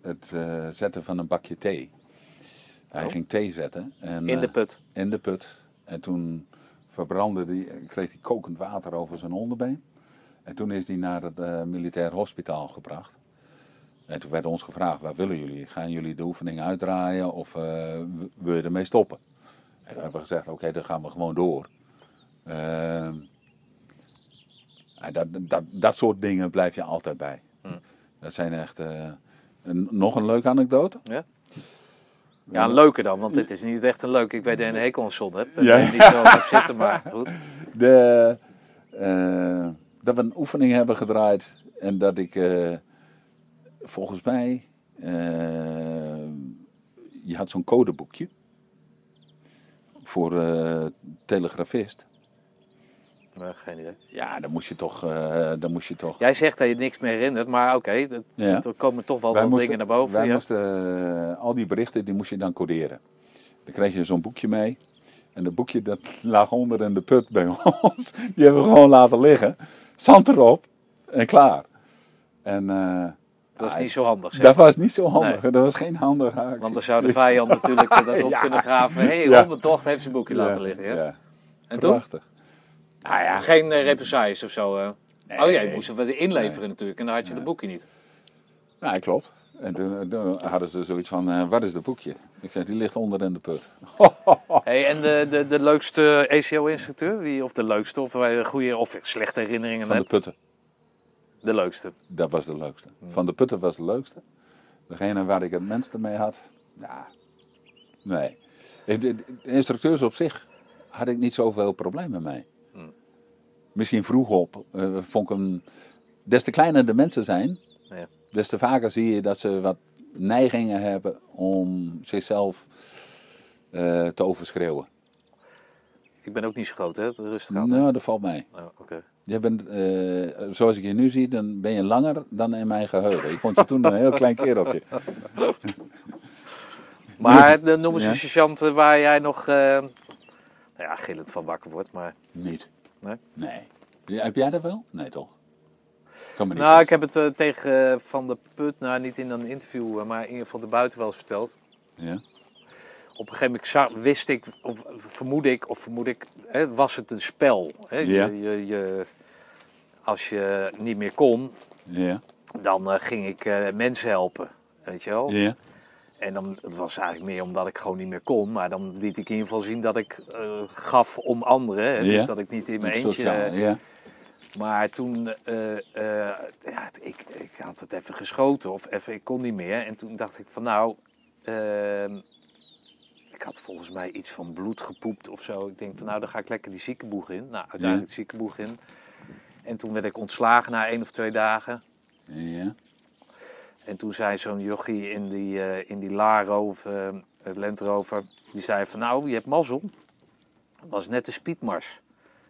het zetten van een bakje thee. Hij Oh. ging thee zetten. En, in de put? in de put. En toen verbrandde die, kreeg hij kokend water over zijn onderbeen. En toen is hij naar het militair hospitaal gebracht. En toen werd ons gevraagd, wat willen jullie? Gaan jullie de oefening uitdraaien of eh, wil je ermee stoppen? En toen hebben we gezegd, oké, dan gaan we gewoon door. Ehm, dat, dat, dat soort dingen blijf je altijd bij. Hm. Dat zijn echt... eh, een, nog een leuke anekdote? Ja? Ja, een leuke dan, want dit is niet echt een leuke. Ik weet dat je een hekel aan zon hebt. Ja. ik niet zo heb zitten, maar goed. De, eh, dat we een oefening hebben gedraaid en dat ik volgens mij, eh, je had zo'n codeboekje voor eh, telegrafist. Geen idee. Ja, dan moest je toch, eh, dan moest je toch. Jij zegt dat je niks meer herinnert, maar oké, dat- Ja. er komen toch wel Wij wat moesten- dingen naar boven. Wij ja. moesten al die berichten, die moest je dan coderen. Dan kreeg je zo'n boekje mee. En dat boekje dat lag onder in de put bij ons. Die hebben we gewoon laten liggen. Zand erop en klaar. En Dat is ah, niet zo handig, zeg. dat was niet zo handig. Nee. Dat was geen handige actie. Want dan zou de vijand natuurlijk eh, dat op Ja. kunnen graven. Hé, hey, Ja. Robben toch heeft zijn boekje laten liggen. Ja? Ja. En toen? Prachtig. Nou ja, geen uh, represailles of zo. eh. Nee. Oh ja, je moest het inleveren natuurlijk. En dan had je de boekje niet. Ja, klopt. En toen, toen hadden ze zoiets van, eh, wat is dat boekje? Ik zei, die ligt onder in de put. Hey, en de, de, de leukste ECO-instructeur? Wie, of de leukste, of je goede of slechte herinneringen Van de putten. De leukste. Dat was de leukste. Van de putten was de leukste. Degene waar ik het minste mee had, ja, nee. De, instructeurs op zich had ik niet zoveel problemen mee. misschien vroeg op. eh, vond ik hem, des te kleiner de mensen zijn, Ja. des te vaker zie je dat ze wat neigingen hebben om zichzelf eh, te overschreeuwen. Ik ben ook niet zo groot, hè? Rustig aan. Nou, dat valt mij. Oh, Oké. Je bent, eh, zoals ik je nu zie, dan ben je langer dan in mijn geheugen. Ik vond je toen een heel klein kereltje. Maar dan noemen ze Ja. sergeant eh, waar jij nog, eh, nou ja, gillend van wakker wordt. Maar, Niet. Nee? Nee. Ja, Heb jij dat wel? Nee, toch? Kan me niet nou, ik heb het tegen Van de Put, nou niet in een interview, maar in ieder geval de buiten wel eens verteld. Ja? Op een gegeven moment wist ik, of vermoed ik, of vermoed ik, hè, was het een spel. Hè? Ja. Je, je, je, als je niet meer kon, Ja? dan eh, ging ik eh, mensen helpen, weet je wel. Ja? En dan, het was eigenlijk meer omdat ik gewoon niet meer kon. Maar dan liet ik in ieder geval zien dat ik eh, gaf om anderen. Hè? Dus dat ik niet in mijn eentje... Maar toen, ja, ik, ik had het even geschoten of even, ik kon niet meer. En toen dacht ik van nou, ehm, ik had volgens mij iets van bloed gepoept of zo. Ik denk van nou, dan ga ik lekker die ziekenboeg in. Nou, uiteindelijk de ziekenboeg in. En toen werd ik ontslagen na één of twee dagen. Ja? En toen zei zo'n jochie in die, eh, in die Laro of eh, het Land Rover, die zei van nou, je hebt mazzel. Dat was net de speedmars.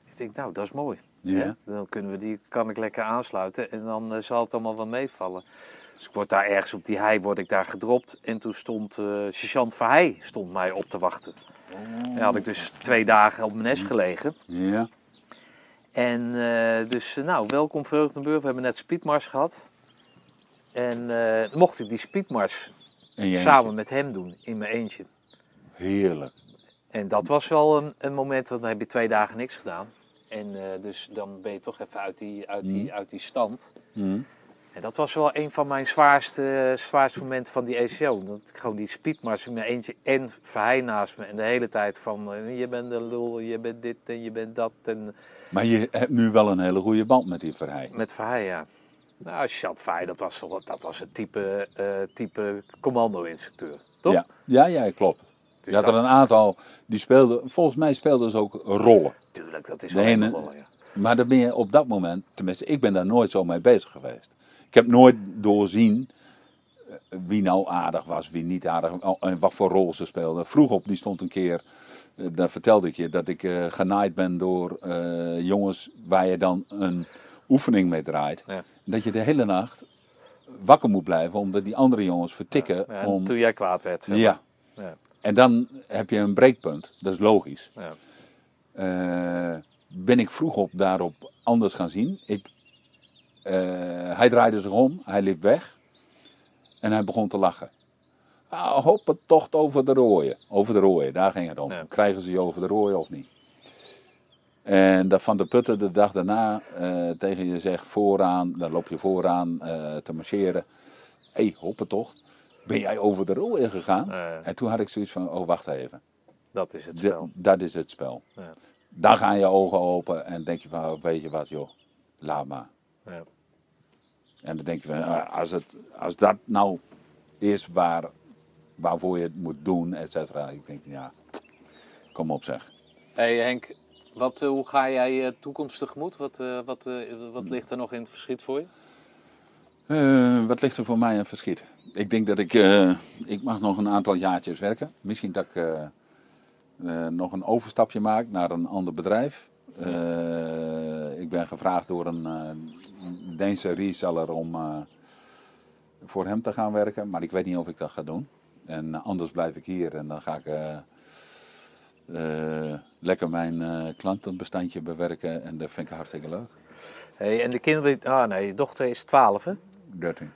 Ik denk nou, dat is mooi. Ja? Dan kunnen we die, kan ik lekker aansluiten en dan eh, zal het allemaal wel meevallen. Dus ik word daar ergens op die hei word ik daar gedropt. En toen stond eh sergeant Verheij stond mij op te wachten. En had ik dus twee dagen op mijn nest gelegen. Ja? En eh, dus, eh, nou, welkom Vreugdenburg. We hebben net speedmars gehad. En mocht ik die speedmars samen met hem doen, in mijn eentje. Heerlijk. En dat was wel een, een moment, want dan heb je twee dagen niks gedaan. En dus dan ben je toch even uit die, uit die, uit die stand. Hm. En dat was wel een van mijn zwaarste, zwaarste momenten van die ECO. Dat ik gewoon die speedmars in mijn eentje en Verheij naast me. En de hele tijd van, eh, je bent de lul, je bent dit en je bent dat. En Maar je hebt nu wel een hele goede band met die Verheij. Met Verheij, ja. Nou, Verheij, dat was, dat was het type, eh, type commando-instructeur, toch? Ja, ja, ja klopt. Dus je had er een aantal die speelden, volgens mij speelden ze ook rollen. Tuurlijk, dat is wel helemaal wel, ja. Maar dan ben je op dat moment, tenminste, ik ben daar nooit zo mee bezig geweest. Ik heb nooit doorzien eh, wie nou aardig was, wie niet aardig en wat voor rol ze speelden. Vroeg op, die stond een keer, eh, daar vertelde ik je, dat ik eh, genaaid ben door jongens waar je dan een oefening mee draait. Ja. Dat je de hele nacht wakker moet blijven, omdat die andere jongens vertikken. Ja, om, Toen jij kwaad werd. zeg maar. ja. Ja. En dan heb je een breekpunt, dat is logisch. Ja. Ben ik vroeg op daarop anders gaan zien. Ik, hij draaide zich om, hij liep weg en hij begon te lachen. Ah, hoop het tocht over de rooien. Over de rooien, daar ging het om. Ja. Krijgen ze je over de rooien of niet? En dat Van de Putten de dag daarna eh, tegen je zegt vooraan, dan loop je vooraan eh, te marcheren. Hé, hey, hoppentocht, ben jij over de rooien gegaan? Ja. En toen had ik zoiets van, oh wacht even. Dat is het spel. dat is het spel. Ja. Dan gaan je ogen open en denk je van, oh, weet je wat joh, laat maar. Ja. En dan denk je van, als, het, als dat nou is waar, waarvoor je het moet doen, et cetera. Ik denk, ja, kom op zeg. hey Henk, wat, eh, hoe ga jij eh, toekomst tegemoet? Wat, eh, wat, eh, wat ligt er nog in het verschiet voor je? Eh, wat ligt er voor mij een verschiet? Ik denk dat ik, eh, ik mag nog een aantal jaartjes werken. Misschien dat ik eh, eh, nog een overstapje maak naar een ander bedrijf. Eh, ik ben gevraagd door een eh, Deense reseller om eh, voor hem te gaan werken, maar ik weet niet of ik dat ga doen. En eh, anders blijf ik hier en dan ga ik lekker mijn klantenbestandje bewerken en dat vind ik hartstikke leuk. Hey, en de kinderen, ah nee, je dochter is 12 hè? 13.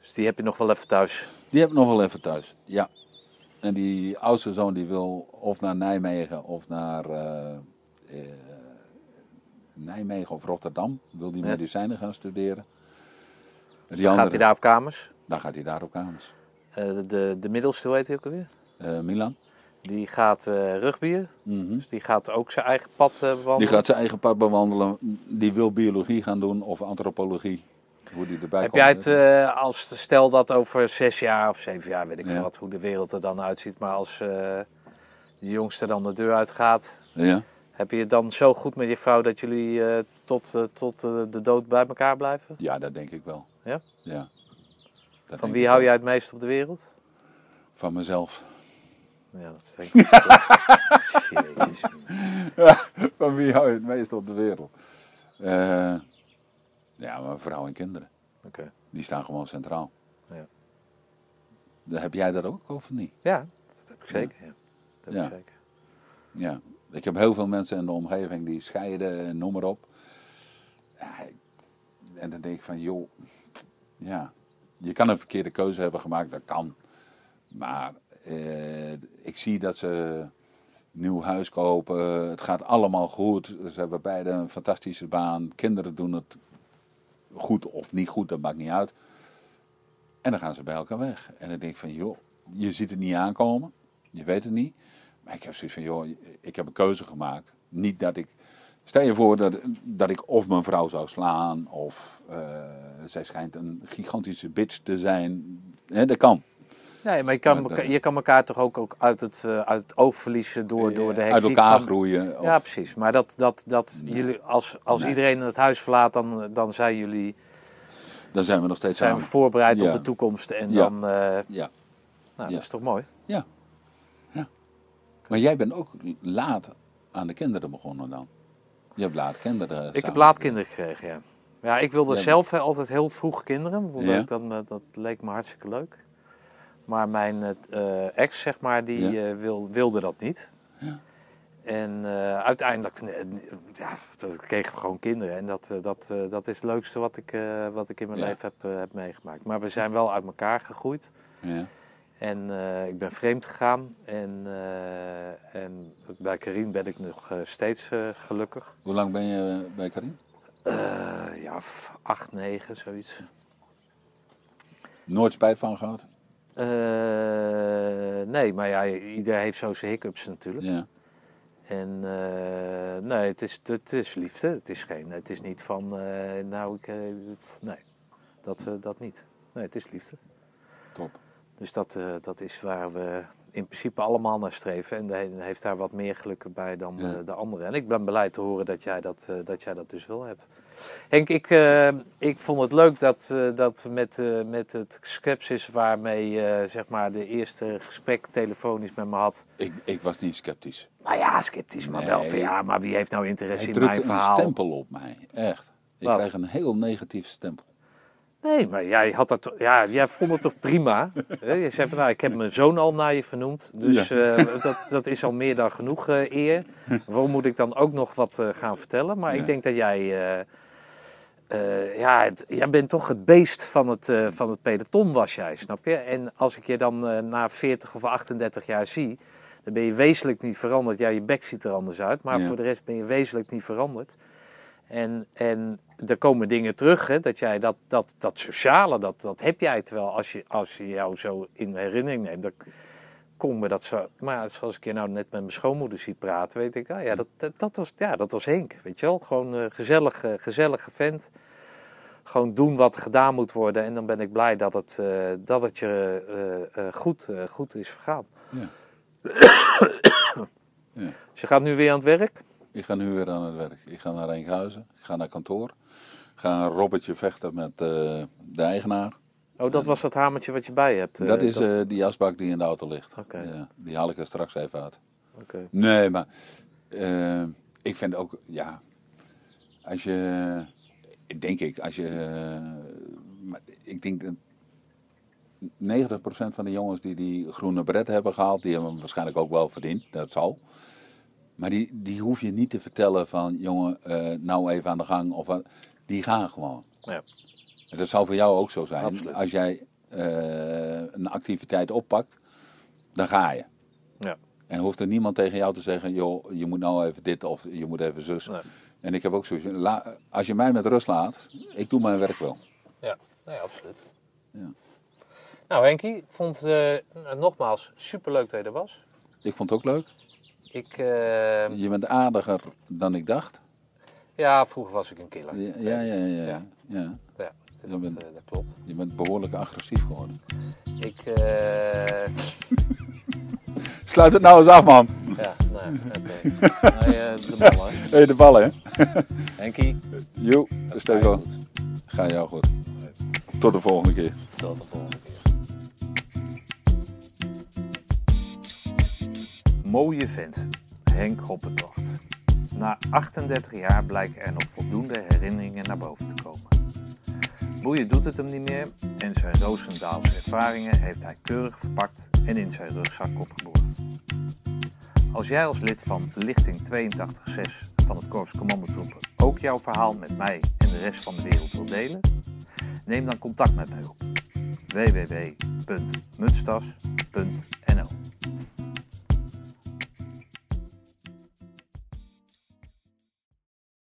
Dus die heb je nog wel even thuis. Die heb ik nog wel even thuis, ja. En die oudste zoon die wil of naar Nijmegen of naar Nijmegen of Rotterdam. Wil die medicijnen gaan studeren. En Dus dan gaat hij daar op kamers. Dan gaat hij daar op kamers. Eh, de, de middelste, hoe heet hij ook alweer? Eh, Milan. Die gaat rugbyen. Mhm. Dus die gaat ook zijn eigen pad bewandelen. Die gaat zijn eigen pad bewandelen. Die wil biologie gaan doen of antropologie. Hoe die erbij Heb komt. jij het, als stel dat over zes jaar of zeven jaar, weet ik Ja. veel wat, hoe de wereld er dan uitziet, maar als de jongste dan de deur uitgaat, Ja. Heb je het dan zo goed met je vrouw dat jullie eh, tot, eh, tot eh, de dood bij elkaar blijven? Ja, dat denk ik wel. Ja? Ja. Dat Van wie hou wel. jij het meest op de wereld? Van mezelf. Ja, dat is denk ik. Jezus. Van wie hou je het meest op de wereld? Ja, mijn vrouw en kinderen. Oké. Die staan gewoon centraal. Ja. Heb jij dat ook of niet? Ja, dat heb ik zeker. Ja. Dat heb Ja. ik zeker. Ja. Ik heb heel veel mensen in de omgeving die scheiden en noem maar op. En dan denk ik van, joh, ja, je kan een verkeerde keuze hebben gemaakt, dat kan. Maar eh, ik zie dat ze nieuw huis kopen, het gaat allemaal goed. Ze hebben beide een fantastische baan, kinderen doen het goed of niet goed, dat maakt niet uit. En dan gaan ze bij elkaar weg. En dan denk ik van, joh, je ziet het niet aankomen, je weet het niet. Maar ik heb zoiets van, joh, ik heb een keuze gemaakt. Niet dat ik, stel je voor dat, dat ik of mijn vrouw zou slaan, of eh, zij schijnt een gigantische bitch te zijn. Dat kan. Nee, maar je kan, Maar elkaar, dat- je kan elkaar toch ook, ook uit, het, eh, uit het oog verliezen door, door de Uit elkaar van- groeien. Of, Ja, precies. Maar dat, dat, dat jullie, als, als Nee. iedereen het huis verlaat, dan, dan zijn jullie Dan zijn we nog steeds zijn voorbereid Ja. op de toekomst. En Ja. dan, eh, Ja. nou, Ja. dat is toch mooi? Ja. Maar jij bent ook laat aan de kinderen begonnen dan. Je hebt laat kinderen. Ik heb laat kinderen gekregen, ja. Ja, ik wilde Ja. zelf eh, altijd heel vroeg kinderen. Ja. Dat, dat, leek me hartstikke leuk. Maar mijn eh, ex, zeg maar, die Ja. eh, wil, wilde dat niet. Ja. En uiteindelijk ja, dat kregen we gewoon kinderen. En dat, dat, dat is het leukste wat ik, wat ik in mijn leven heb, heb meegemaakt. Maar we zijn wel uit elkaar gegroeid. Ja. En eh, ik ben vreemd gegaan. En, eh, en bij Karin ben ik nog eh, steeds gelukkig. Hoe lang ben je bij Karin? Ja, acht, negen, zoiets. Nooit spijt van gehad? Eh, nee, maar ja, iedereen heeft zo zijn hiccups natuurlijk. Ja. En nee, het is, het is liefde. Het is, geen, het is niet van, nou, ik, nee, dat, dat niet. Nee, het is liefde. Dus dat, eh, dat is waar we in principe allemaal naar streven. En de een heeft daar wat meer geluk bij dan Ja. eh, de andere. En ik ben blij te horen dat jij dat, eh, dat, jij dat dus wel hebt. Henk, ik, ik vond het leuk dat, dat met, met het sceptisch waarmee zeg maar de eerste gesprek telefonisch met me had. Ik, ik was niet sceptisch. Nou ja, sceptisch, maar wel van ja, maar wie heeft nou interesse Hij in mijn drukte een verhaal? stempel op mij. Echt. Ik Wat? krijg een heel negatief stempel. Nee, maar jij, had dat, ja, jij vond het toch prima? Hè? Je zei van, nou, ik heb mijn zoon al naar je vernoemd. Dus eh, dat, dat is al meer dan genoeg eh, eer. Waarom moet ik dan ook nog wat eh, gaan vertellen? Maar Ja. ik denk dat jij... ja, het- jij bent toch het beest van het, van het peloton was jij, snap je? En als ik je dan na 40 of 38 jaar zie... dan ben je wezenlijk niet veranderd. Ja, je bek ziet er anders uit. Maar Ja. voor de rest ben je wezenlijk niet veranderd. En, en er komen dingen terug, hè, dat jij dat, dat, dat sociale, dat, dat heb jij. Terwijl als je, als je jou zo in herinnering neemt, dan kon me dat zo... Maar zoals ik je nou net met mijn schoonmoeder zie praten, weet ik, ah, ja, dat, dat, dat was, ja, dat was Henk, weet je wel. Gewoon een gezellige, gezellige vent. Gewoon doen wat er gedaan moet worden. En dan ben ik blij dat het, eh, dat het je eh, eh, goed, eh, goed is vergaan. Ja. Ja. Dus je gaat nu weer aan het werk? Ik ga nu weer aan het werk. Ik ga naar Enkhuizen. Ik ga naar kantoor. Ik ga een robbertje vechten met eh, de eigenaar. Oh, dat was dat hamertje wat je bij je hebt. eh, dat is eh, die asbak die in de auto ligt. Oké. Ja, die haal ik er straks even uit. Oké. Nee, maar ik vind ook, ja, als je, denk ik, als je, maar ik denk dat 90% van de jongens die die groene bret hebben gehaald, die hebben hem waarschijnlijk ook wel verdiend, dat zal. Maar die, die hoef je niet te vertellen van, jongen, eh, nou even aan de gang, of wat. die gaan gewoon. Ja. Dat zou voor jou ook zo zijn. Absoluut. Als jij eh, een activiteit oppakt, dan ga je. Ja. En hoeft er niemand tegen jou te zeggen, joh, je moet nou even dit of je moet even zus. Nee. En ik heb ook zoiets, la- als je mij met rust laat, ik doe mijn werk wel. Ja, nee, absoluut. Ja. Nou, Henkie, ik vond het eh, nogmaals superleuk dat je er was. Ik vond het ook leuk. Ik, eh, Je bent aardiger dan ik dacht. ja, vroeger was ik een killer. Ja, ja, ja. ja, ja. Ja. ja. Ja, Je dat, bent- eh, dat klopt. Je bent behoorlijk agressief geworden. Ik, eh, Sluit het nou eens af, man. ja, Nee, oké. Nee, eh, de ballen. Hé, de ballen, hè? Henkie, Jo, Stefan. Ga jou goed. Tot de volgende keer. Tot de volgende keer. Mooie vent, Henk Hoppentocht. Na 38 jaar blijken er nog voldoende herinneringen naar boven te komen. Boeien doet het hem niet meer en zijn Roosendaalse ervaringen heeft hij keurig verpakt en in zijn rugzak opgeboren. Als jij als lid van Lichting 82.6 van het Korps Commandotroepen ook jouw verhaal met mij en de rest van de wereld wil delen, neem dan contact met mij op www.mutstas.nl